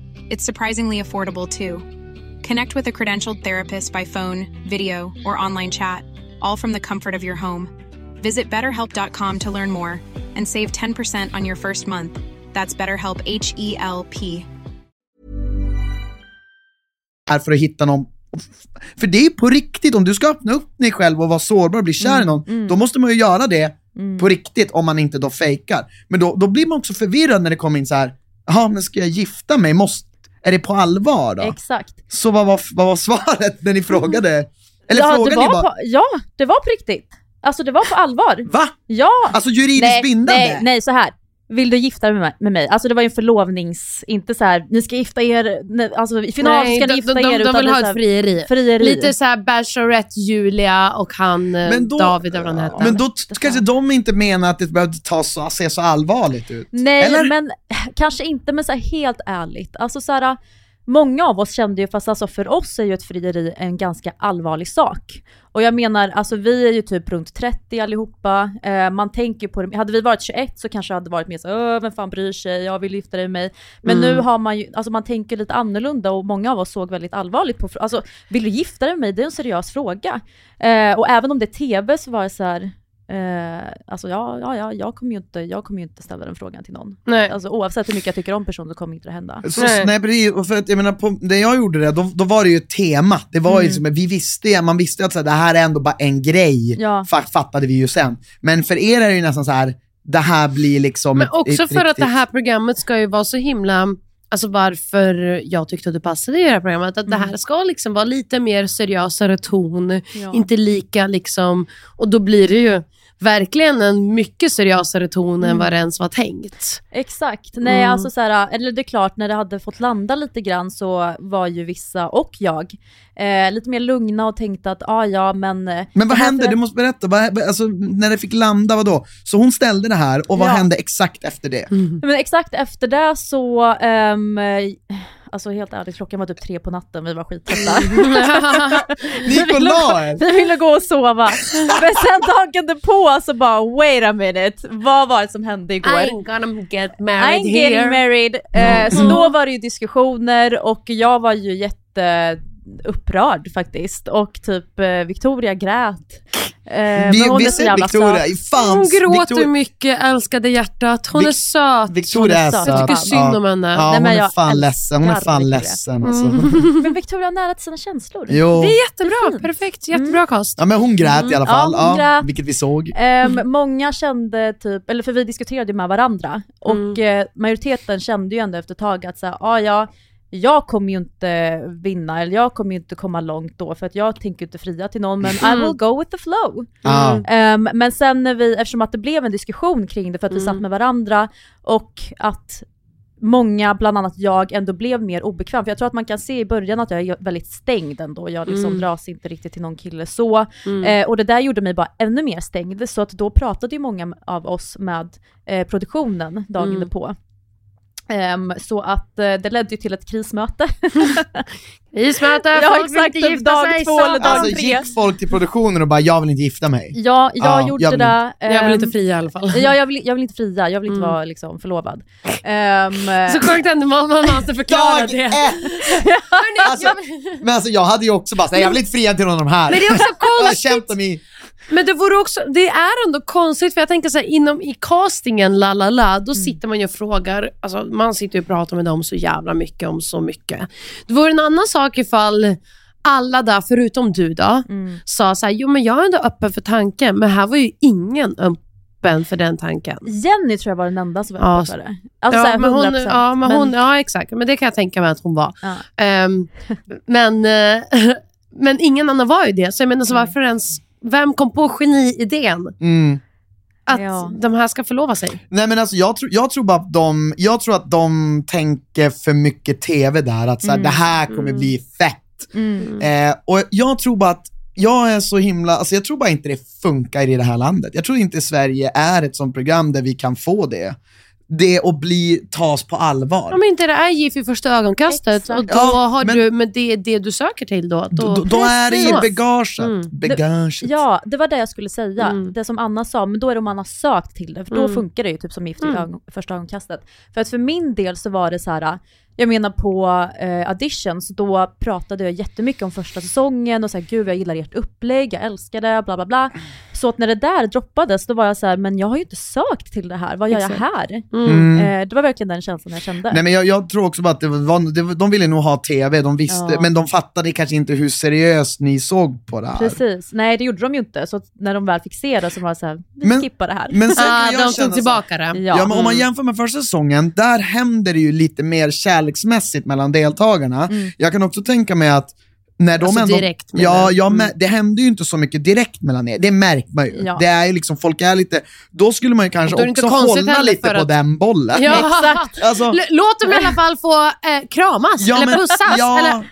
It's surprisingly affordable too. Connect with a credentialed therapist by phone, video, or online chat, all from the comfort of your home. Visit betterhelp.com to learn more and save 10% on your first month. That's BetterHelp H E L P. här för att hitta någon för det är på riktigt, om du ska öppna upp dig själv och vara sårbar och bli kär i någon, då måste man ju göra det på riktigt om man inte då fejkar. Men då, då blir man också förvirrad när det kommer in så här. jaha men ska jag gifta mig? Måste, är det på allvar då? Exakt. Så vad var, vad var svaret när ni frågade? Eller ja, frågade det ni bara, på, ja, det var på riktigt. Alltså det var på allvar. va? Ja! Alltså juridiskt nej, bindande? nej, nej, så här. Vill du gifta dig med mig- med mig? Alltså det var ju en förlovnings... Inte så här, ni ska gifta er, nej, alltså i final Nej, ska ni de, gifta de, de, er. de utan vill ha så ett frieri. frieri. Lite såhär Bachelorette Julia och han eh, Men då- David eller vad han hette. Men då kanske de inte menar att det behövde ta så, se så allvarligt ut? Nej, Eller? men kanske inte, men så här, helt ärligt. Alltså så här, många av oss kände ju, fast alltså för oss är ju ett frieri en ganska allvarlig sak. Och jag menar, alltså vi är ju typ runt 30 allihopa, eh, man tänker på det, hade vi varit 21 så kanske det hade varit mer så "Åh, vem fan bryr sig, jag vill gifta dig med mig. Men Mm. nu har man ju, alltså man tänker lite annorlunda och många av oss såg väldigt allvarligt på, alltså vill du gifta dig med mig? Det är en seriös fråga. Eh, och även om det är TV så var det så här, Eh, alltså ja, ja, ja, jag kommer ju inte, jag kommer ju inte ställa den frågan till någon. Nej. Alltså oavsett hur mycket jag tycker om personen så kommer inte det hända. Så, Nej. nej. precis, för att jag menar, på, när jag gjorde det, då, då var det ju ett tema. Det var Mm. ju som, vi visste man visste att så här, det här är ändå bara en grej, Ja. fa- fattade vi ju sen. Men för er är det ju nästan så här, det här blir liksom Men ett, också ett för att riktigt- det här programmet ska ju vara så himla, alltså varför jag tyckte att du passade i det här programmet, att det här ska liksom vara lite mer seriösare ton, Ja. inte lika liksom, och då blir det ju verkligen en mycket seriösare ton än vad det ens var tänkt. Exakt. Nej, Mm. alltså så här, eller det är klart, när det hade fått landa lite grann så var ju vissa, och jag, eh, lite mer lugna och tänkte att ah, ja, men... eh, Men vad hände? Du måste berätta, vad, alltså, när det fick landa, vad då? Så hon ställde det här, och vad Ja. hände exakt efter det? Men exakt efter det så, ehm, alltså helt ärligt, klockan var typ tre på natten, vi var skittrötta. [laughs] La er! Vi ville gå och sova. Men sen dagen på så bara, wait a minute, vad var det som hände igår? I ain't gonna get I married ain't getting here. married. Eh, så då var det ju diskussioner och jag var ju jätte upprörd faktiskt och typ eh, Victoria grät. Eh, men Vi, hon vi så ser Victoria, söt. fan, Hon gråter Victoria, mycket, älskade hjärtat. Hon Vic- är söt. Victoria Hon är söt. söt. Jag tycker synd om henne. Ja, Nej, hon är fan ledsen, hon är fan Victoria. ledsen alltså. [laughs] Men Victoria har nära till sina känslor. Jo. Det är jättebra, Det är fint. perfekt, jättebra cast. Ja men hon grät i alla Ja, fall, ja, grät. vilket vi såg. Ehm, många kände typ, eller för vi diskuterade ju med varandra, och eh, majoriteten kände ju ändå efter ett tag att säga, ah, ja, jag kommer ju inte vinna, eller jag kommer ju inte komma långt då, för att jag tänker inte fria till någon, men I will go with the flow. Ja. Ehm, men sen när vi, eftersom att det blev en diskussion kring det för att vi satt med varandra och att många, bland annat jag, ändå blev mer obekväm. För jag tror att man kan se i början att jag är väldigt stängd ändå. Jag liksom dras inte riktigt till någon kille så. Eh, och det där gjorde mig bara ännu mer stängd. Så att då pratade ju många av oss med eh, produktionen dagen på. Ehm, så att eh, det ledde ju till ett krismöte. [laughs] Ismöte, Ja, folk vill exakt, inte typ gifta dag sig. två så. eller dag Alltså tre. gick folk till produktionen och bara, jag vill inte gifta mig. Ja, jag Ja, gjorde jag vill det. Jag vill inte ehm, fria i alla fall. Ja, jag vill, jag vill inte fria, jag vill inte vara liksom, förlovad. Ehm, Så sjukt ändå man man måste förklara Dag det. [laughs] alltså, men alltså jag hade ju också bara, jag vill inte fria till någon av de här. Men det är också Jag har konstigt. Men det vore också, det är ändå konstigt, för jag tänker så här, inom i castingen, la la la, då sitter man ju och frågar, alltså man sitter och pratar med dem så jävla mycket om så mycket. Det vore en annan sak ifall alla där, förutom du då, sa så här, jo men jag är ändå öppen för tanken, men här var ju ingen öppen för den tanken. Jenny tror jag var den enda som var Ja, öppen för det. Alltså ja, såhär 100%. men hon, ja, men hon, Men- ja, exakt. Men det kan jag tänka mig att hon var. Ja. Ehm, men, eh, [laughs] men ingen annan var ju det. Så jag menar, så varför ens, vem kom på geniidén Mm. att Ja. de här ska förlova sig? Nej men alltså jag tror, jag tror bara att de, jag tror att de tänker för mycket TV där, att så här, det här kommer bli fett. Mm. Eh, och jag tror bara att jag är så himla, alltså jag tror bara inte det funkar i det här landet. Jag tror inte Sverige är ett sånt program där vi kan få det. Det och bli, tas på allvar. Om inte det är GIF i första ögonkastet Exakt. och då Ja, har men- du, men det är det du söker till då. då, Då, då är det i bagaget. Mm. bagaget. Ja, det var det jag skulle säga. Mm. Det som Anna sa, men då är det om man har sökt till det, för då Mm. funkar det ju typ som gift i Mm. ögon, första ögonkastet. För att för min del så var det så här, jag menar på eh, auditions, då pratade jag jättemycket om första säsongen och så här, gud jag gillar ert upplägg, jag älskar det, bla bla bla. Så att när det där droppades, då var jag så här, men jag har ju inte sökt till det här, vad gör jag här? Mm. Eh, det var verkligen den känslan jag kände. Nej men jag, jag tror också bara att det var, det, var- de ville nog ha TV, de visste, Ja. men de fattade kanske inte hur seriöst ni såg på det här. Precis, nej det gjorde de ju inte, så när de väl fick se det så var det så här, vi Men- skippar det här. Men sen Ah, jag de tog tillbaka det. Ja. Ja, men om man Mm. jämför med första säsongen, där händer det ju lite mer kärleksmässigt mellan deltagarna. Jag kan också tänka mig att när de Alltså ändå, direkt ja, ja, Mm. det händer ju inte så mycket direkt mellan er, det märker man ju. Ja. Det är liksom, folk är lite, då skulle man ju kanske också hålla lite på att- den bollen. Ja. [laughs] Exakt. Alltså, Låt dem i alla fall få eh, kramas Ja, eller men- pussas ja. eller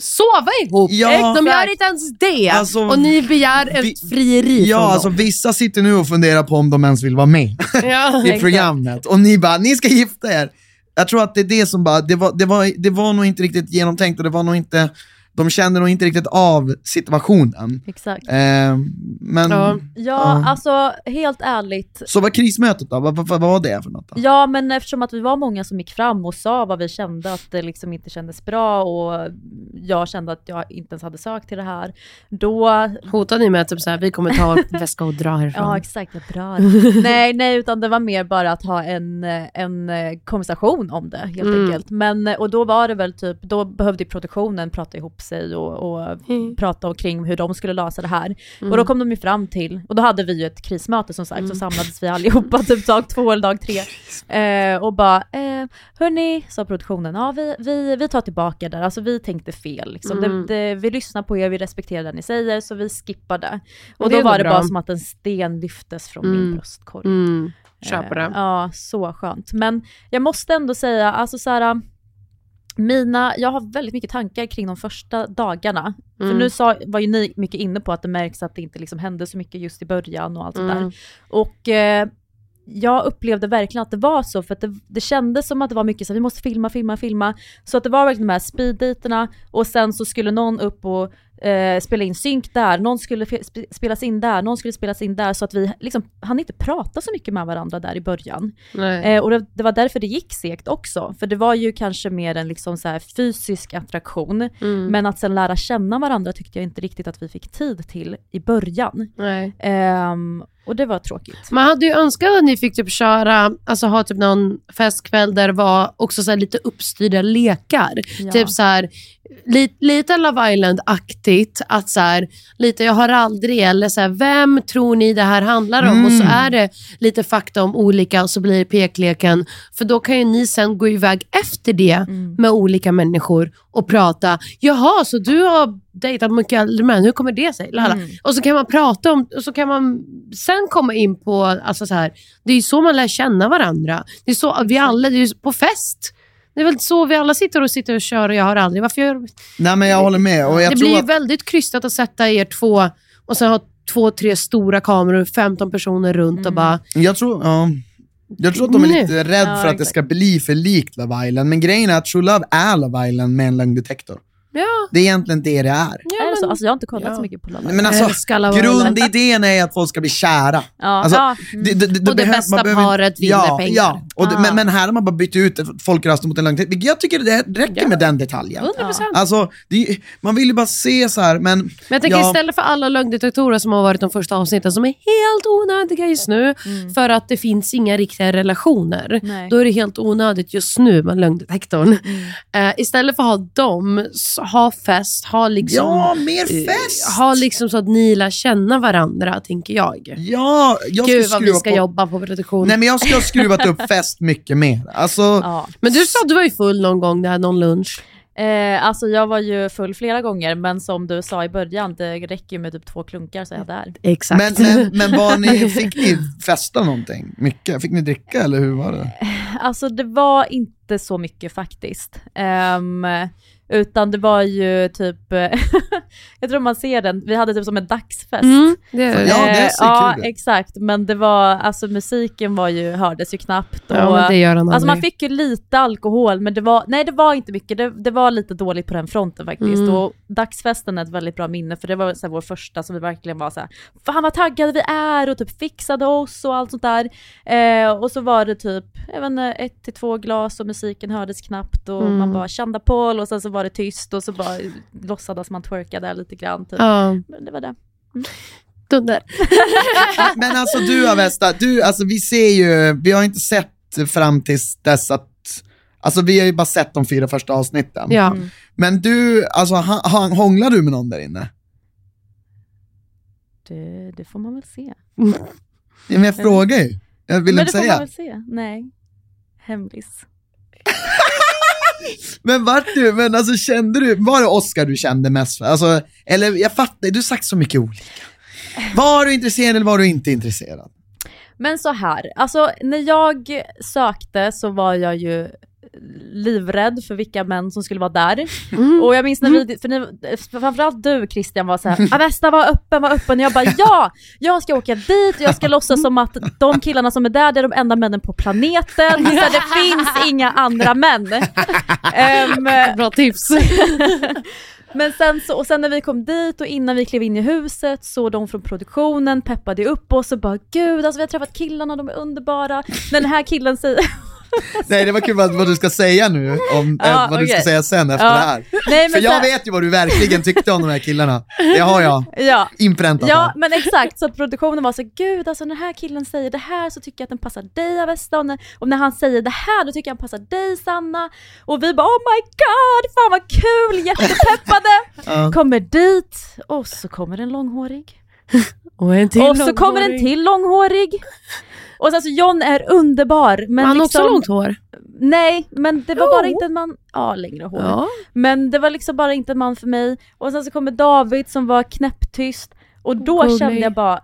sova ihop. Ja. De gör inte ens det. Alltså, och ni begär ett vi- frieri ja, från alltså dem. vissa sitter nu och funderar på om de ens vill vara med [laughs] Ja, i exakt. programmet. Och ni bara, ni ska gifta er. Jag tror att det är det som bara, det var, det var, det var nog inte riktigt genomtänkt och det var nog inte, de kände nog inte riktigt av situationen. Exakt. Eh, men, Ja. Ja, alltså helt ärligt, så vad krismötet då? Vad, vad, vad var det för något då? Ja, men eftersom att vi var många som gick fram och sa vad vi kände, att det liksom inte kändes bra och jag kände att jag inte ens hade sökt till det här, då... Hotar ni med att typ så här, vi kommer ta vår [laughs] väska och dra härifrån? Ja, exakt, jag drar. [laughs] nej, nej, utan det var mer bara att ha en, en eh, konversation om det helt Mm. enkelt. Men, eh, och då var det väl typ, då behövde produktionen prata ihop sig och, och Mm. prata kring hur de skulle lösa det här. Och då kom de ju fram till, och då hade vi ju ett krismöte som sagt, Mm. så samlades vi allihopa typ dag två eller dag tre. Eh, och bara, eh, hörni, sa produktionen, ja vi, vi, vi tar tillbaka det, alltså vi tänkte fel. Liksom. Mm. Det, det, vi lyssnar på er, vi respekterar det ni säger, så vi skippar det. Och det då var det bra. bara som att en sten lyftes från min Mm. bröstkorg. Mm, kör på det. Eh, Ja, så skönt. Men jag måste ändå säga, alltså så här, mina, jag har väldigt mycket tankar kring de första dagarna. För Mm. nu sa, var ju ni mycket inne på att det märks att det inte liksom hände så mycket just i början och allt Mm. sådär. Och eh, jag upplevde verkligen att det var så, för att det, det kändes som att det var mycket så här, vi måste filma, filma, filma. Så att det var verkligen de här speeddejterna och sen så skulle någon upp och eh, spela in synk där, någon skulle sp- spelas in där, någon skulle spelas in där, så att vi liksom hann inte prata så mycket med varandra där i början. Eh, och det, det var därför det gick segt också, för det var ju kanske mer en liksom så fysisk attraktion, Mm. men att sen lära känna varandra tyckte jag inte riktigt att vi fick tid till i början. Ehm, och det var tråkigt. Man hade ju önskat att ni fick typ köra, alltså ha typ någon festkväll där det var också så lite uppstyrda lekar. Ja. Typ så här, li, lite Love Island-aktigt, att så här, lite jag har aldrig, eller så här, vem tror ni det här handlar om? Och så Mm. är det lite fakta om olika och så blir det pekleken. För då kan ju ni sen gå iväg efter det Mm. med olika människor och prata. Jaha, så du har dejtat mycket äldre män, hur kommer det sig? Mm. Och så kan man prata om, och så kan man sen komma in på, alltså så här, det är ju så man lär känna varandra. Det är så vi alla, det är på fest. Det är väl så vi alla sitter och sitter och kör och jag har aldrig. Varför gör, Nej men jag håller med. Och jag det tror blir att, väldigt krystat att sätta er två och sen ha två, tre stora kameror, 15 personer runt och Mm. bara... jag tror, ja. Jag tror att de är Nu. lite rädda Ja, för att det exakt. ska bli för likt Love Island, men grejen är att True Love är Love Island med en lögndetektor. Ja, Det är egentligen det det är. ja är det så? Alltså jag har inte kollat ja. så mycket på Love Men alltså, grundidén är att folk ska bli kära. Ja, Alltså, ja, mm. det, det, det Och det behöver- bästa behöver- paret vinner ja, pengar. Ja, och det, Ah. men, men här har man bara bytt ut folkrösten mot en lögn. Jag tycker det räcker med den detaljen. 100%. Alltså, man vill ju bara se så här, men... Men jag tänker ja, istället för alla lögndetektorer som har varit de första avsnitten som är helt onödiga just nu för att det finns inga riktiga relationer. Nej. Då är det helt onödigt just nu med lögndetektorn. Eh, istället för att ha dem, s- ha fest, ha liksom, Ja, mer eh, fest! ha liksom så att ni lär känna varandra, tänker jag. Ja, jag Gud vad vi ska på... jobba på redaktion. Nej men jag ska ha skruvat upp [laughs] fest mycket mer. Alltså, Ja. Men du sa att du var ju full någon gång, där någon lunch. Eh, alltså jag var ju full flera gånger, men som du sa i början, det räcker ju med typ två klunkar så är jag där. Exakt. men, men, men var ni, [laughs] fick ni festa någonting? Mycket? Fick ni dricka eller hur var det? Alltså det var inte så mycket faktiskt. Ehm, utan det var ju typ, [laughs] jag tror man ser den, vi hade typ som en dagsfest. Mm, det är Ja, det Eh, ser ja kul ut. exakt, men det var, alltså musiken var ju, hördes ju knappt. Och, Ja, det gör han Alltså man fick ju lite alkohol, men det var, nej det var inte mycket, det, det var lite dåligt på den fronten faktiskt. Mm. Och dagsfesten är ett väldigt bra minne, för det var så här, vår första som vi verkligen var så här, fan vad taggade vi är och typ fixade oss och allt sånt där. Eh, och så var det typ, jag vet inte, ett till två glas och musiken hördes knappt och Mm. man bara kände Paul och sen så var det tyst och så bara låtsades man twerka där lite grann. Typ. Ja, Men det var det. dunder. [laughs] Men alltså du Avesta, du, alltså vi ser ju, vi har inte sett fram tills dess att, alltså vi har ju bara sett de fyra första avsnitten. Ja. Mm. Men du, alltså han, han, hånglar du med någon där inne? Det, det får man väl se. Ja, men jag frågar ju. Jag vill Men inte det får man säga. väl se. Nej. Hemlis. [laughs] Men vart du, men alltså kände du, var det Oscar du kände mest för? Alltså, eller jag fattar, du har sagt så mycket olika. Var du intresserad eller var du inte intresserad? Men så här, alltså när jag sökte så var jag ju livrädd för vilka män som skulle vara där. Mm. Och jag minns när vi, för ni, framförallt du Christian var såhär, Avesta var öppen, var öppen. Och jag bara ja, jag ska åka dit och jag ska låtsas som att de killarna som är där, det är de enda männen på planeten. Så det finns inga andra män. Ehm, Bra tips. [laughs] Men sen så, och sen när vi kom dit och innan vi klev in i huset så de från produktionen peppade upp oss och bara gud alltså vi har träffat killarna, de är underbara. Den här killen säger, [laughs] Nej det var kul vad, vad du ska säga nu, om Ja, eh, vad du ska säga sen efter Ja. det här. nej För men jag så, vet ju vad du verkligen tyckte om de här killarna. Det har jag [laughs] ja. inpräntat Ja här. men exakt, så att produktionen var så gud alltså när den här killen säger det här så tycker jag att den passar dig Avesta och när, och när han säger det här då tycker jag att den passar dig Sanna. Och vi bara oh my god, fan vad kul, jättepeppade! [laughs] Ja. Kommer dit och så kommer en långhårig. Och en till och så kommer en till långhårig. Och sen så John är underbar. Men han har liksom, också långt hår. Nej, men det var Jo. bara inte en man. Ja, längre hår. Ja. Men det var liksom bara inte en man för mig. Och sen så kommer David som var knäpptyst. Och då Gullig. kände jag bara,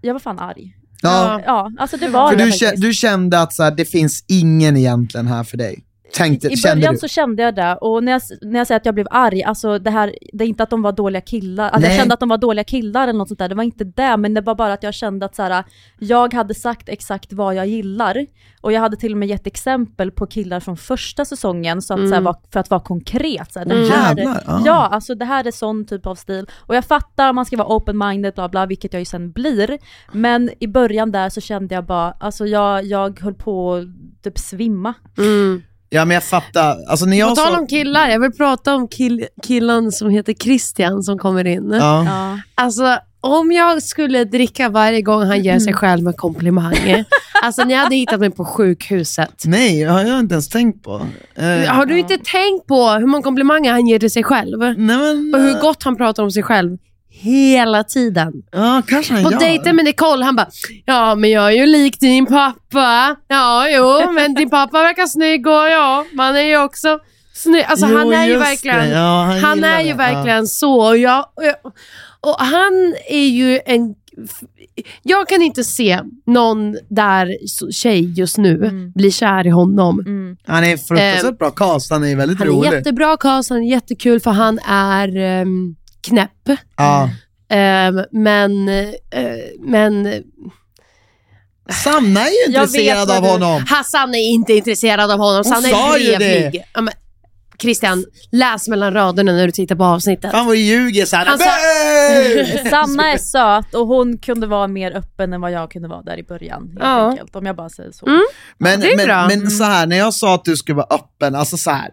jag var fan arg. Ja. Ja, alltså det var För det du, faktiskt. du kände att så här, det finns ingen egentligen här för dig? Tänkte, I början så kände jag det, och när jag, när jag säger att jag blev arg, alltså det här, det är inte att de var dåliga killar, att Nej. jag kände att de var dåliga killar eller något sånt där, det var inte det, men det var bara att jag kände att så här, jag hade sagt exakt vad jag gillar, och jag hade till och med gett exempel på killar från första säsongen, så att, så här, Mm. var, för att vara konkret. Så här, det Åh, här, jävlar, ah. Ja, alltså det här är sån typ av stil, och jag fattar, man ska vara open-minded, bla bla, vilket jag ju sen blir, men i början där så kände jag bara, alltså jag, jag höll på att typ svimma. Mm. Ja men jag fattar, alltså när På jag tal så... om killar, jag vill prata om kill killen som heter Christian som kommer in. Ja. Ja. Alltså, om jag skulle dricka varje gång han ger sig själv en komplimang. [laughs] alltså, ni hade hittat mig på sjukhuset. Nej, jag har jag inte ens tänkt på. Eh, Har du inte tänkt på hur många komplimanger han ger till sig själv? Nej men... Och hur eh, gott han pratar om sig själv. Hela tiden. Ja, kanske han På gör. dejten med Nicole, han bara Ja, men jag är ju lik din pappa. Ja, jo, men din pappa verkar snygg och ja, man är ju också snygg. Alltså Jo, han är ju verkligen. Ja, han han är det. ju Ja. verkligen så. Och, jag, och, jag, och han är ju en... Jag kan inte se någon där tjej just nu Mm. bli kär i honom. Mm. Han är fruktansvärt bra cast, han är väldigt Han rolig. är jättebra cast, han är jättekul för han är um, knäpp. Ja. Ehm, men, eh, men Sanna är ju Jag vet intresserad vad av du- honom. Hassan är inte intresserad av honom. Hon Sanna sa ju är trevlig. det. Ja, men, Christian, läs mellan raderna när du tittar på avsnittet. Fan vad du ljuger såhär. Han sa- Nej! [laughs] Sanna är söt och hon kunde vara mer öppen än vad jag kunde vara där i början. Helt Ja. enkelt, om jag bara säger så. Mm. Men, det är men, bra. men så här, när jag sa att du skulle vara öppen, alltså så här.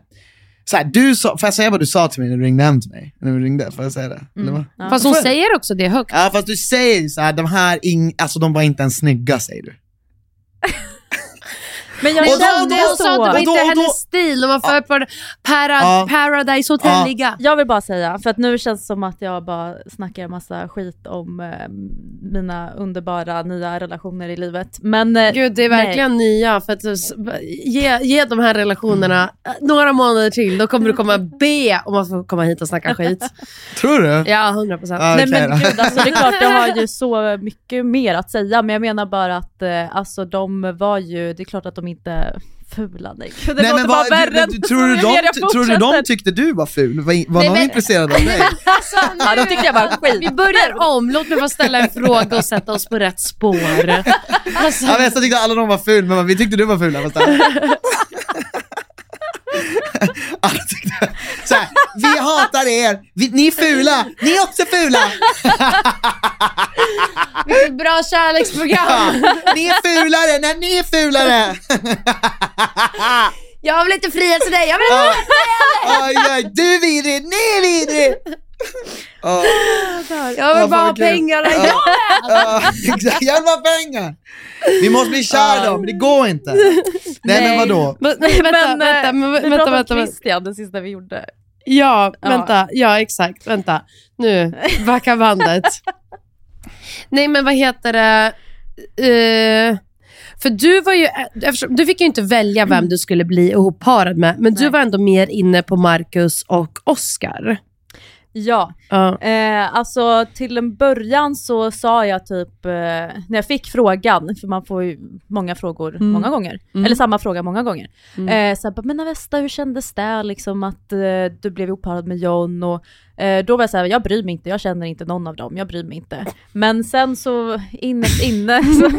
Så här, du sa, får jag säga vad du sa till mig när du ringde hem till mig? När du ringde, får jag säga det? Vad? Ja. Fast hon Får säger också det högt. Ja fast du säger så här, de här, ing, alltså de var inte ens snygga säger du. [laughs] Men jag Och då- kände då- Hon sa att det var och inte då- och då- hennes stil, de var för på para, Ja. Paradise Hotel-liga. Jag vill bara säga, för att nu känns det som att jag bara snackar en massa skit om eh, mina underbara nya relationer i livet. Men eh, Gud, det är nej. verkligen nya. För att, ge, ge de här relationerna några månader till, då kommer du komma be om att få komma hit och snacka skit. [laughs] Tror du? Ja, 100 procent. Nej okej men gud, alltså, det är klart jag har ju [laughs] så mycket mer att säga, men jag menar bara att eh, alltså, de var ju, det är klart att de inte fula. Nej, det Nej, låter men bara vad, du, tror, du de, jag tror du de tyckte du var ful? Var, var Nej, någon men- intresserad av [laughs] dig? Ja, de tyckte jag var skit. Vi börjar om, låt mig få ställa en fråga och sätta oss på rätt spår. Alltså, Ja, Vesta tyckte alla de var ful, men vi tyckte du var ful. [laughs] [laughs] Alla tyckte såhär, vi hatar er, vi, ni är fula, ni är också fula! vilket [laughs] bra kärleksprogram. Ja, ni är fulare när ni är fulare! [laughs] Jag vill inte fria till dig, jag vill Ja. Oj, oj, du är vidrig, ni är vidrig! Ja, Jag Ja, vill bara ha pengarna. Ja. ja, exakt. Jag vill ha pengar! Vi måste bli kära dem, det går inte. Nej, men vadå? Men, nej, vänta, Men, vänta, eh, men, vi vänta, pratade vänta, om vänta. Christian, det sista vi gjorde. Ja, vänta. Ja, exakt. Vänta. Nu, backa bandet. [laughs] Nej, men vad heter det? Eh, för du var ju, eftersom, du fick ju inte välja vem du skulle bli ihopparad med, men du Nej. var ändå mer inne på Marcus och Oscar. Ja, Eh, alltså till en början så sa jag typ, eh, när jag fick frågan, för man får ju många frågor Mm. många gånger, Mm. eller samma fråga många gånger. Mm. Eh, så bara, men Avesta hur kändes det liksom att eh, du blev ihopparad med John? Och, eh, då var jag såhär, jag bryr mig inte, jag känner inte någon av dem, jag bryr mig inte. Men sen så innerst inne [laughs] så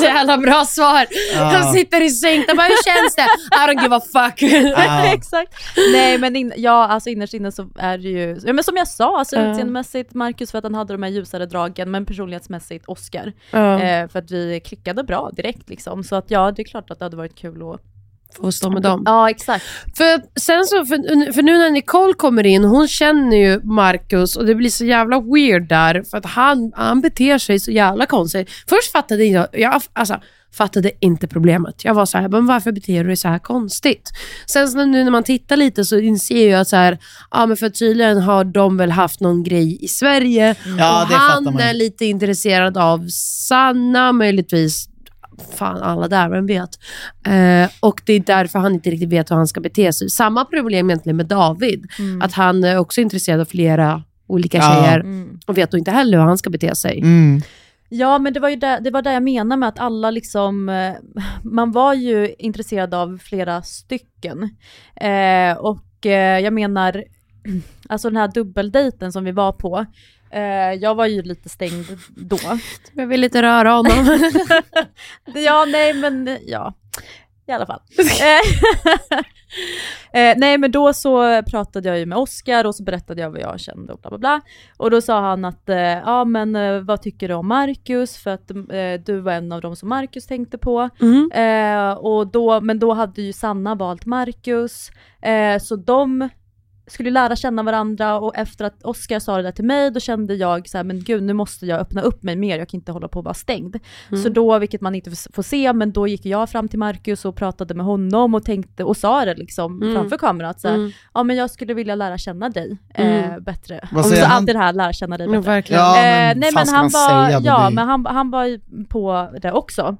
Så jävla bra svar. Ja. Han sitter i sängen och bara, hur känns det? I don't give a fuck. Ja. [laughs] Exakt. Nej men in, ja, alltså innerst inne så är det ju, ja, men som jag sa, alltså Ja. utseendemässigt Marcus för att han hade de här ljusare dragen, men personlighetsmässigt Oscar. Ja, Eh, för att vi klickade bra direkt liksom. Så att ja, det är klart att det hade varit kul att... får stå med dem. Ja, exakt. För, sen så, för, för nu när Nicole kommer in, hon känner ju Marcus och det blir så jävla weird där för att han, han beter sig så jävla konstigt. Först fattade jag, jag alltså, fattade inte problemet. Jag var så här, men varför beter du dig så här konstigt? Sen så nu när man tittar lite så inser jag att så här, ja men för tydligen har de väl haft någon grej i Sverige Ja, och han är lite intresserad av Sanna, möjligtvis fan alla där, vem vet. Eh, och det är därför han inte riktigt vet hur han ska bete sig. Samma problem egentligen med David, att han är också intresserad av flera olika Ja. tjejer Mm. och vet då inte heller hur han ska bete sig. Mm. Ja, men det var ju där, det var där jag menar med att alla liksom, eh, man var ju intresserad av flera stycken. Eh, och eh, jag menar, [clears throat] alltså den här dubbeldejten som vi var på, eh, jag var ju lite stängd då. Jag vill inte röra honom. [laughs] Ja, nej men ja, i alla fall. [laughs] Eh, [laughs] eh, nej men då så pratade jag ju med Oscar och så berättade jag vad jag kände och bla bla bla. Och då sa han att, eh, ja men eh, vad tycker du om Marcus? För att eh, du var en av dem som Marcus tänkte på. Mm. Eh, och då, men då hade ju Sanna valt Marcus, så de skulle lära känna varandra och efter att Oscar sa det där till mig då kände jag så här, men gud nu måste jag öppna upp mig mer, jag kan inte hålla på att vara stängd. Mm. Så då, vilket man inte får- se, men då gick jag fram till Marcus och pratade med honom och tänkte och sa det liksom Mm. framför kameran att så här, Mm. ja men jag skulle vilja lära känna dig eh, Mm. bättre. Vad och säger så han? alltid det här, lära känna dig bättre. verkligen. Ja, eh, men nej fan men han var, ja, men han, han var ju på det också.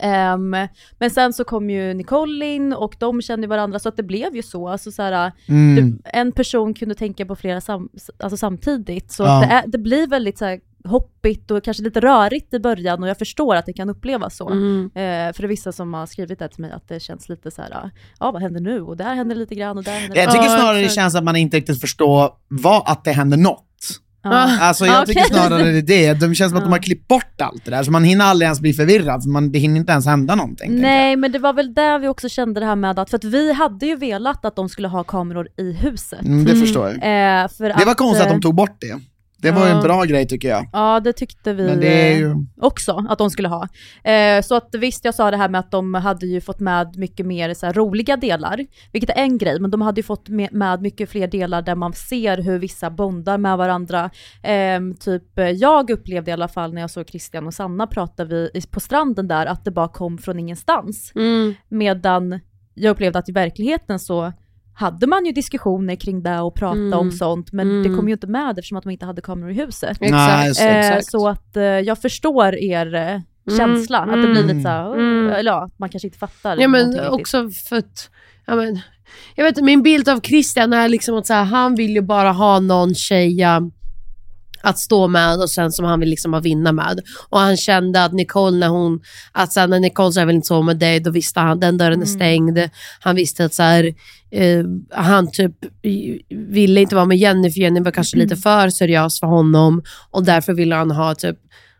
Ehm, men sen så kom ju Nicole in och de kände varandra så att det blev ju så. Alltså så här, Mm. det, en person kunde tänka på flera sam, alltså samtidigt. Så Ja. att det, är, det blir väldigt så här, hoppigt och kanske lite rörigt i början och jag förstår att det kan upplevas så. Mm. Eh, för det är vissa som har skrivit det till mig att det känns lite så här, ja vad händer nu? Och där händer lite grann och där händer Jag tycker snarare det känns att man inte riktigt förstår vad, att det händer något. Ja. Alltså jag Okej. tycker snarare det är det. De känns som att de har klippt bort allt det där, så man hinner aldrig ens bli förvirrad, för man, det hinner inte ens hända någonting. Nej men det var väl där vi också kände det här med att, för att vi hade ju velat att de skulle ha kameror i huset. Mm, det förstår jag. Eh, för Det var att, konstigt att eh, de tog bort det. Det var ju Ja. en bra grej tycker jag. Ja det tyckte vi Men det är eh, ju... också att de skulle ha. Eh, så att visst jag sa det här med att de hade ju fått med mycket mer så här, roliga delar, vilket är en grej, men de hade ju fått med, mycket fler delar där man ser hur vissa bondar med varandra. Ehm, typ eh, jag upplevde i alla fall när jag såg Christian och Sanna prata på stranden där att det bara kom från ingenstans. Mm. Medan jag upplevde att i verkligheten så hade man ju diskussioner kring det och prata Mm. om sånt, men det Mm. kom ju inte med eftersom att de inte hade kameror i huset. Exakt. så- Eh, exakt. så att eh, jag förstår er eh, känsla, att det blir lite såhär, Mm. eller ja, man kanske inte fattar. Ja men någonting riktigt. också för att, ja, men, jag vet min bild av Christian är liksom att så här, han vill ju bara ha någon tjeja att stå med och sen som han vill liksom vinna med. Och han kände att Nicole, när hon, att så här, när Nicole sa jag vill inte sova med dig, då visste han den dörren är stängd. Han visste att så här, eh, han typ ville inte vara med Jenny, för Jenny var kanske lite för seriös för honom. Och därför ville han ha typ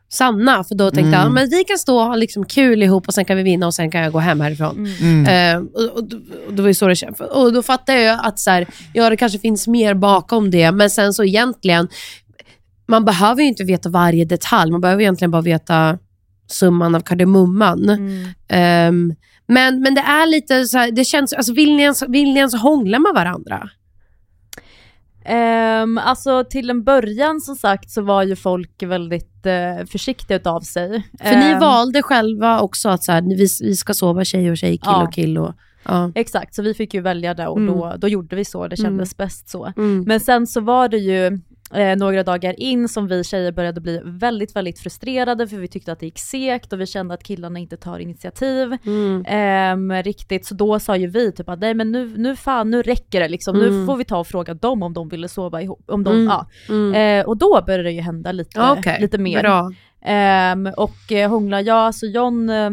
Sanna, för då tänkte han men vi kan stå och ha liksom kul ihop och sen kan vi vinna och sen kan jag gå hem härifrån. Eh, och, och, och det var ju så det kändes. Och då fattar jag att så här, ja, det kanske finns mer bakom det, men sen så egentligen, man behöver ju inte veta varje detalj, man behöver egentligen bara veta summan av kardemumman. Mm. Ehm, men, men det är lite så här, det känns, alltså vill ni ens, vill ni ens hångla med varandra? Ehm, alltså till en början som sagt så var ju folk väldigt eh, försiktiga utav sig. För ni Ehm, valde själva också att så här, vi, vi ska sova tjej och tjej, kill Ja. och kill. Och, ja. Exakt, så vi fick ju välja det och Mm. då, då gjorde vi så, det kändes bäst så. Mm. Men sen så var det ju eh, några dagar in som vi tjejer började bli väldigt, väldigt frustrerade för vi tyckte att det gick segt och vi kände att killarna inte tar initiativ Mm. ehm, riktigt. Så då sa ju vi typ att nej men nu, nu fan, nu räcker det liksom. Nu Mm. får vi ta och fråga dem om de ville sova ihop. Om de, Mm. ja. Mm. Eh, och då började det ju hända lite, okej. lite mer. Ehm, och eh, hångla, ja alltså John, eh,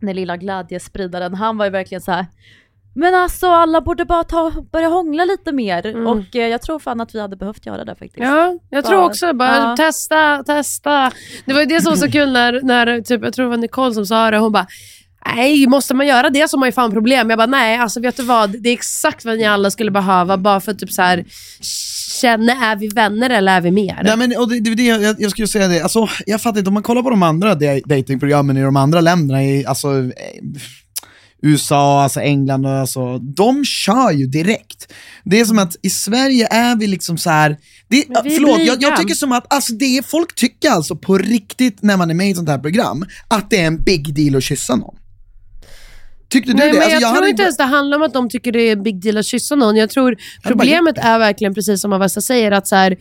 den lilla glädjespridaren, han var ju verkligen så här. Men alltså alla borde bara ta, börja hångla lite mer Mm. och eh, jag tror fan att vi hade behövt göra det faktiskt. Ja, jag tror Bara- också. Bara ja. testa, testa. Det var ju det som var så kul när, när typ, jag tror det var Nicole som sa det. Hon bara, nej, måste man göra det så har man ju fan problem. Jag bara, nej, alltså vet du vad? Det är exakt vad ni alla skulle behöva bara för att typ så här, känna, är vi vänner eller är vi mer? Nej, men, och det, det, det, jag, jag skulle säga det, alltså, jag fattar inte, om man kollar på de andra da- datingprogrammen i de andra länderna, i, alltså, eh, USA, alltså England och alltså, de kör ju direkt. Det är som att i Sverige är vi liksom så här. Det, förlåt, jag, jag tycker som att alltså, det är, folk tycker alltså på riktigt när man är med i ett sånt här program, att det är en big deal att kyssa någon. Tyckte du Nej, det? men Alltså, jag, tror hade inte ens det handlar om att de tycker det är big deal att kyssa någon. Jag tror bara problemet är verkligen precis som Avesta säger, att så här,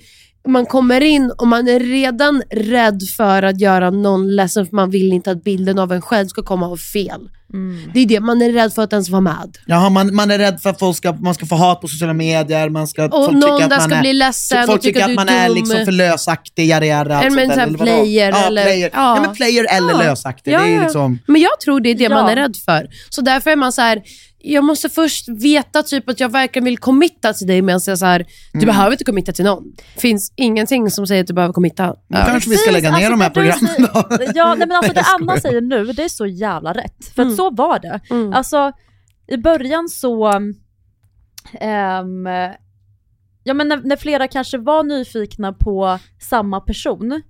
man kommer in och man är redan rädd för att göra någon ledsen, för man vill inte att bilden av en själv ska komma av fel. Mm. Det är det, man är rädd för att ens vara med. Jaha, man, man är rädd för att folk ska, man ska få hat på sociala medier, man ska, Och folk någon tycker att där man ska är, bli ledsen Folk tycker att att man är liksom för lösaktig, men sånt här där, eller vadå? player ja, eller- Player. ja. Ja. men player eller Ja. lösaktig, Ja, det är ja. liksom... Men jag tror det är det Ja. man är rädd för. Så därför är man så här. Jag måste först veta typ att jag verkligen vill committa till dig medan jag så här, du Mm. behöver inte committa till någon. finns ingenting som säger att du behöver committa. Då kanske vi ska lägga ner de här alltså, programmen det då. säger- Ja, nej, men alltså [laughs] det. Anna säger nu, det är så jävla rätt. För Mm. att så var det. Mm. Alltså, i början så... ehm, ja men när, när flera kanske var nyfikna på samma person.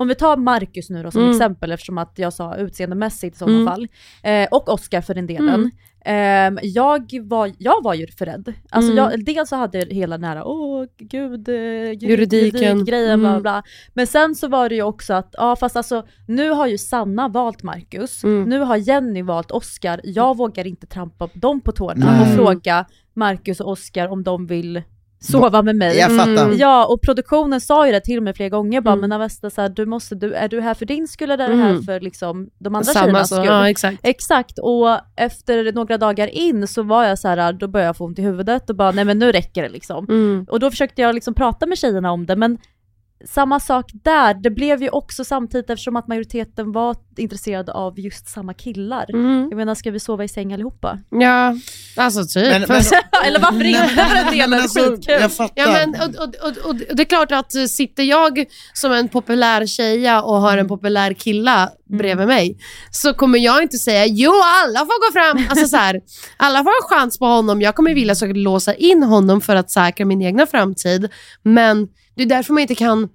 Om vi tar Marcus nu då som Mm. exempel eftersom att jag sa utseendemässigt i sådana Mm. fall. Eh, och Oscar för den delen. Ehm, jag, var, jag var ju för rädd. Alltså Mm. jag, dels så hade jag hela nära, åh gud, eh, juridik- Juridiken. bla Mm. bla. Men sen så var det ju också att, ja fast alltså nu har ju Sanna valt Marcus, Mm. nu har Jenny valt Oscar, jag vågar inte trampa dem på tårna Nej. och fråga Marcus och Oscar om de vill sova med mig. Jag fattar. Mm. Ja, och produktionen sa ju det till mig flera gånger, bara Mm. men Avesta, så här, du måste, du, är du här för din skull eller är du här Mm. för liksom, de andra Samma tjejernas så, skull? ja exakt. Exakt, och efter några dagar in så var jag så här, då började jag få ont i huvudet och bara nej men nu räcker det liksom. Mm. Och då försökte jag liksom prata med tjejerna om det men samma sak där, det blev ju också samtidigt eftersom att majoriteten var intresserade av just samma killar. Mm. Jag menar, ska vi sova i säng allihopa? Ja, alltså typ. Men- men- [laughs] Eller varför inte? För en del är det alltså, skitkul. jag fattar. Ja, men, och, och, och, och det är klart att eh, sitter jag som en populär tjeja och har en populär killa bredvid mig, så kommer jag inte säga jo, alla får gå fram. Alltså, så här, [laughs] alla får en chans på honom. Jag kommer vilja såklart låsa in honom för att säkra min egna framtid. Men det är därför man inte kan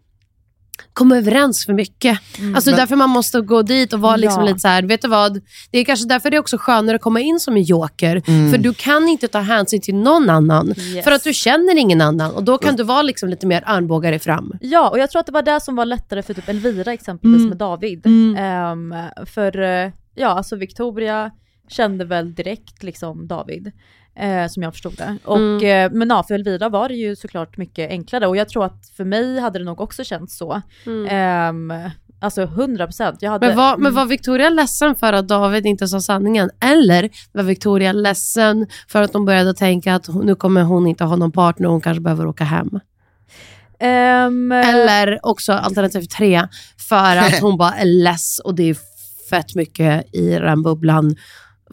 komma överens för mycket. Alltså det är därför man måste gå dit och vara liksom Ja. lite så här, vet du vad? Det är kanske därför det är också skönare att komma in som en joker. För du kan inte ta hänsyn till någon annan. Yes. För att du känner ingen annan. Och då kan du vara liksom lite mer armbågare fram. Ja, och jag tror att det var det som var lättare för typ Elvira exempelvis Mm. med David. Mm. Ehm, för eh, ja, alltså Victoria kände väl direkt liksom David. Eh, som jag förstod det. Och, Mm. eh, men ja, för Elvira var det ju såklart mycket enklare och jag tror att för mig hade det nog också känts så. Ehm, alltså 100 procent. Men var, men var Victoria ledsen för att David inte sa sanningen? Eller var Victoria ledsen för att de började tänka att nu kommer hon inte ha någon partner och hon kanske behöver åka hem? Ehm, Eller också alternativ tre, för att [laughs] hon bara är less och det är fett mycket i den bubblan.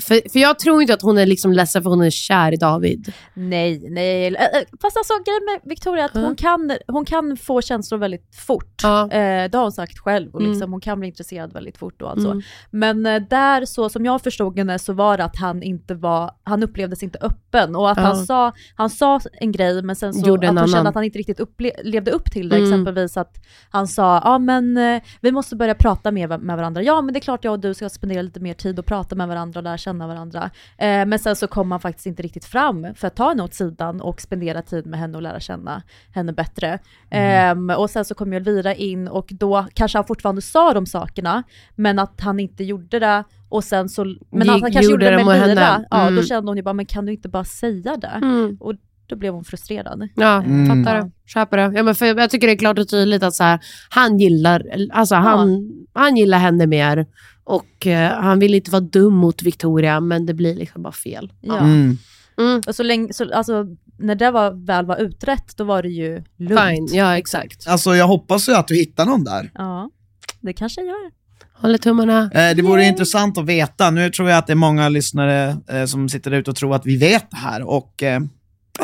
För, för jag tror inte att hon är liksom ledsen för hon är kär i David. Nej, nej. Eh, eh, Fast alltså grejen med Victoria är att Ja. hon, kan, hon kan få känslor väldigt fort. Ja. Eh, det har hon sagt själv och Mm. liksom, hon kan bli intresserad väldigt fort och allt så. Mm. Men eh, där så som jag förstod henne så var det att han inte var, han upplevdes inte öppen och att han, sa, han sa en grej men sen så Gjorde att hon kände annan. att han inte riktigt levde upp till det. Mm. Exempelvis att han sa, ja men eh, vi måste börja prata mer med varandra. Ja men det är klart jag och du ska spendera lite mer tid och prata med varandra och lära känna varandra. Eh, men sen så kom han faktiskt inte riktigt fram för att ta henne åt sidan och spendera tid med henne och lära känna henne bättre. Ehm, och sen så kom ju Elvira in och då kanske han fortfarande sa de sakerna, men att han inte gjorde det. Och sen så, men att han kanske gjorde gjorde det med Elvira. Ja, Mm. då kände hon ju bara, men kan du inte bara säga det? Mm. Och då blev hon frustrerad. Ja, Mm. fattar det. Köper det. Ja, men för jag tycker det är klart och tydligt att så här, han, gillar, alltså, han, han gillar henne mer. Och eh, han vill inte vara dum mot Victoria, men det blir liksom bara fel. Ja. Mm. Mm. Och så länge, så, alltså, när det var, väl var utrett, då var det ju lugnt. Fine, ja exakt. Alltså jag hoppas ju att du hittar någon där. Ja, det kanske jag gör. Håller tummarna. Eh, det vore intressant att veta. Nu tror jag att det är många lyssnare eh, som sitter ute och tror att vi vet det här. Och eh,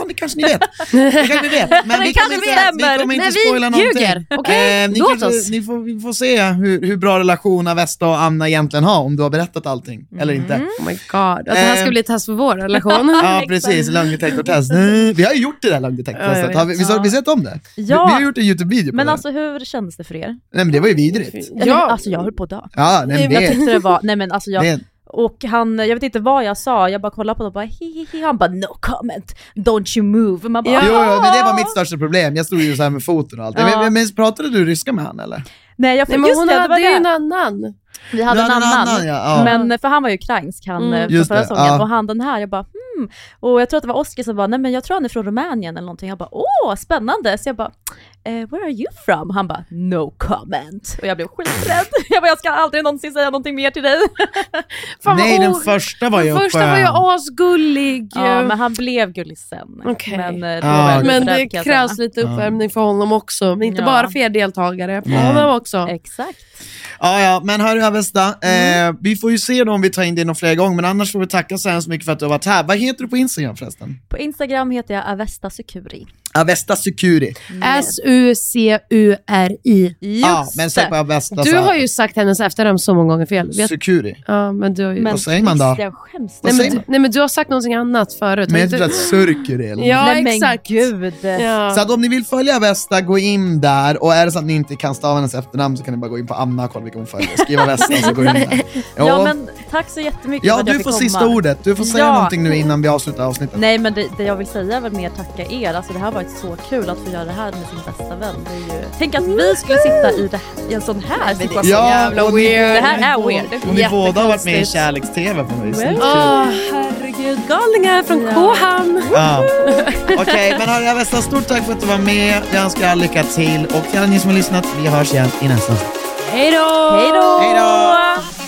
det kanske ni vet. Det kanske ni vet. [laughs] Men vi kanske kommer inte, stämmer. vi kommer inte Men vi spoila någonting. okej? Eh, ni Låt kanske, oss. Ni får, vi får se hur, hur bra relation Avesta och Anna egentligen har, om du har berättat allting eller inte. Oh my god. Att det här ska Eh. bli ett test för vår relation. [laughs] Ja, precis. Lögndetektortest. Vi har ju gjort det där lögndetektortestet. Ja, jag Har vi, visst har vi sett om det? Vi, Ja. vi har gjort en YouTube-video på Men det. alltså hur kändes det för er? Nej men det var ju vidrigt. Ja. Alltså jag höll på att dö. Ja, nej, men Jag det, tyckte det var, nej men alltså jag, det, och han, jag vet inte vad jag sa, jag bara kollade på honom och bara hihihi, han bara no comment, don't you move. Man bara, Jo, jo, men det var mitt största problem. Jag stod ju så här med foten och allt. Ja. Men, men pratade du ryska med han eller? Nej jag Nej, men just hon det, det hade var ju en det. annan. Vi hade en hade en annan, annan, ja, ja. men för han var ju ukrainsk han Mm. från Just förra det, säsongen ja. och han den här, jag bara hmm. Och jag tror att det var Oskar som bara, nej men jag tror han är från Rumänien eller någonting. Jag bara åh spännande, så jag bara eh, where are you from? Han bara no comment. Och jag blev skiträdd. [laughs] Jag bara jag ska aldrig någonsin säga någonting mer till dig. [laughs] Fan, Nej, den första var ju Den första var ju asgullig. Ja men han blev gullig sen. Okej. Men, eh, jag lite Men det krävs lite uppvärmning för honom också. Men inte Ja. bara för er deltagare, för Nej. honom också. Exakt. Ja, ja, men hörru Avesta, Mm. eh, vi får ju se då om vi tar in dig någon fler gånger, men annars får vi tacka så hemskt mycket för att du har varit här. Vad heter du på Instagram förresten? På Instagram heter jag Avesta Securi. Avesta Securi. S-U-C-U-R-I. Ja, men sök på Avesta Du har ju sagt hennes efternamn så många gånger fel. Vet- Securi. Ja, men du har ju... Men Vad säger man då? Christian, skäms Vad du? nej, säger men, du- nej men du har sagt någonting annat förut. Men Har jag tror inte- att Surkuri eller Ja, Nej, men exakt. gud. Ja. Så att om ni vill följa Avesta, gå in där och är det så att ni inte kan stava hennes efternamn så kan ni bara gå in på Anna och kolla vilka hon följer. Skriva Avesta så gå in där. [laughs] Ja Jo. men tack så jättemycket ja för att jag du fick får komma. sista ordet. Du får säga Ja. någonting nu innan vi avslutar avsnittet. Nej men det, det jag vill säga är väl mer tacka er, alltså det här har varit så kul att få göra det här med sin bästa vän. Det är ju... Tänk att vi skulle sitta i, det, i en sån här situation. Ja, och ni- Det här är weird. Och ni båda har varit med i kärleks-tv på något vis. Well. Åh, herregud. Galningar från Ja. K-hamn. Ja. Okej, men hörru Avesta, stort tack för att du var med. Jag önskar er all lycka till och till alla ni som har lyssnat, vi hörs igen i nästa. Hej då! Hej då!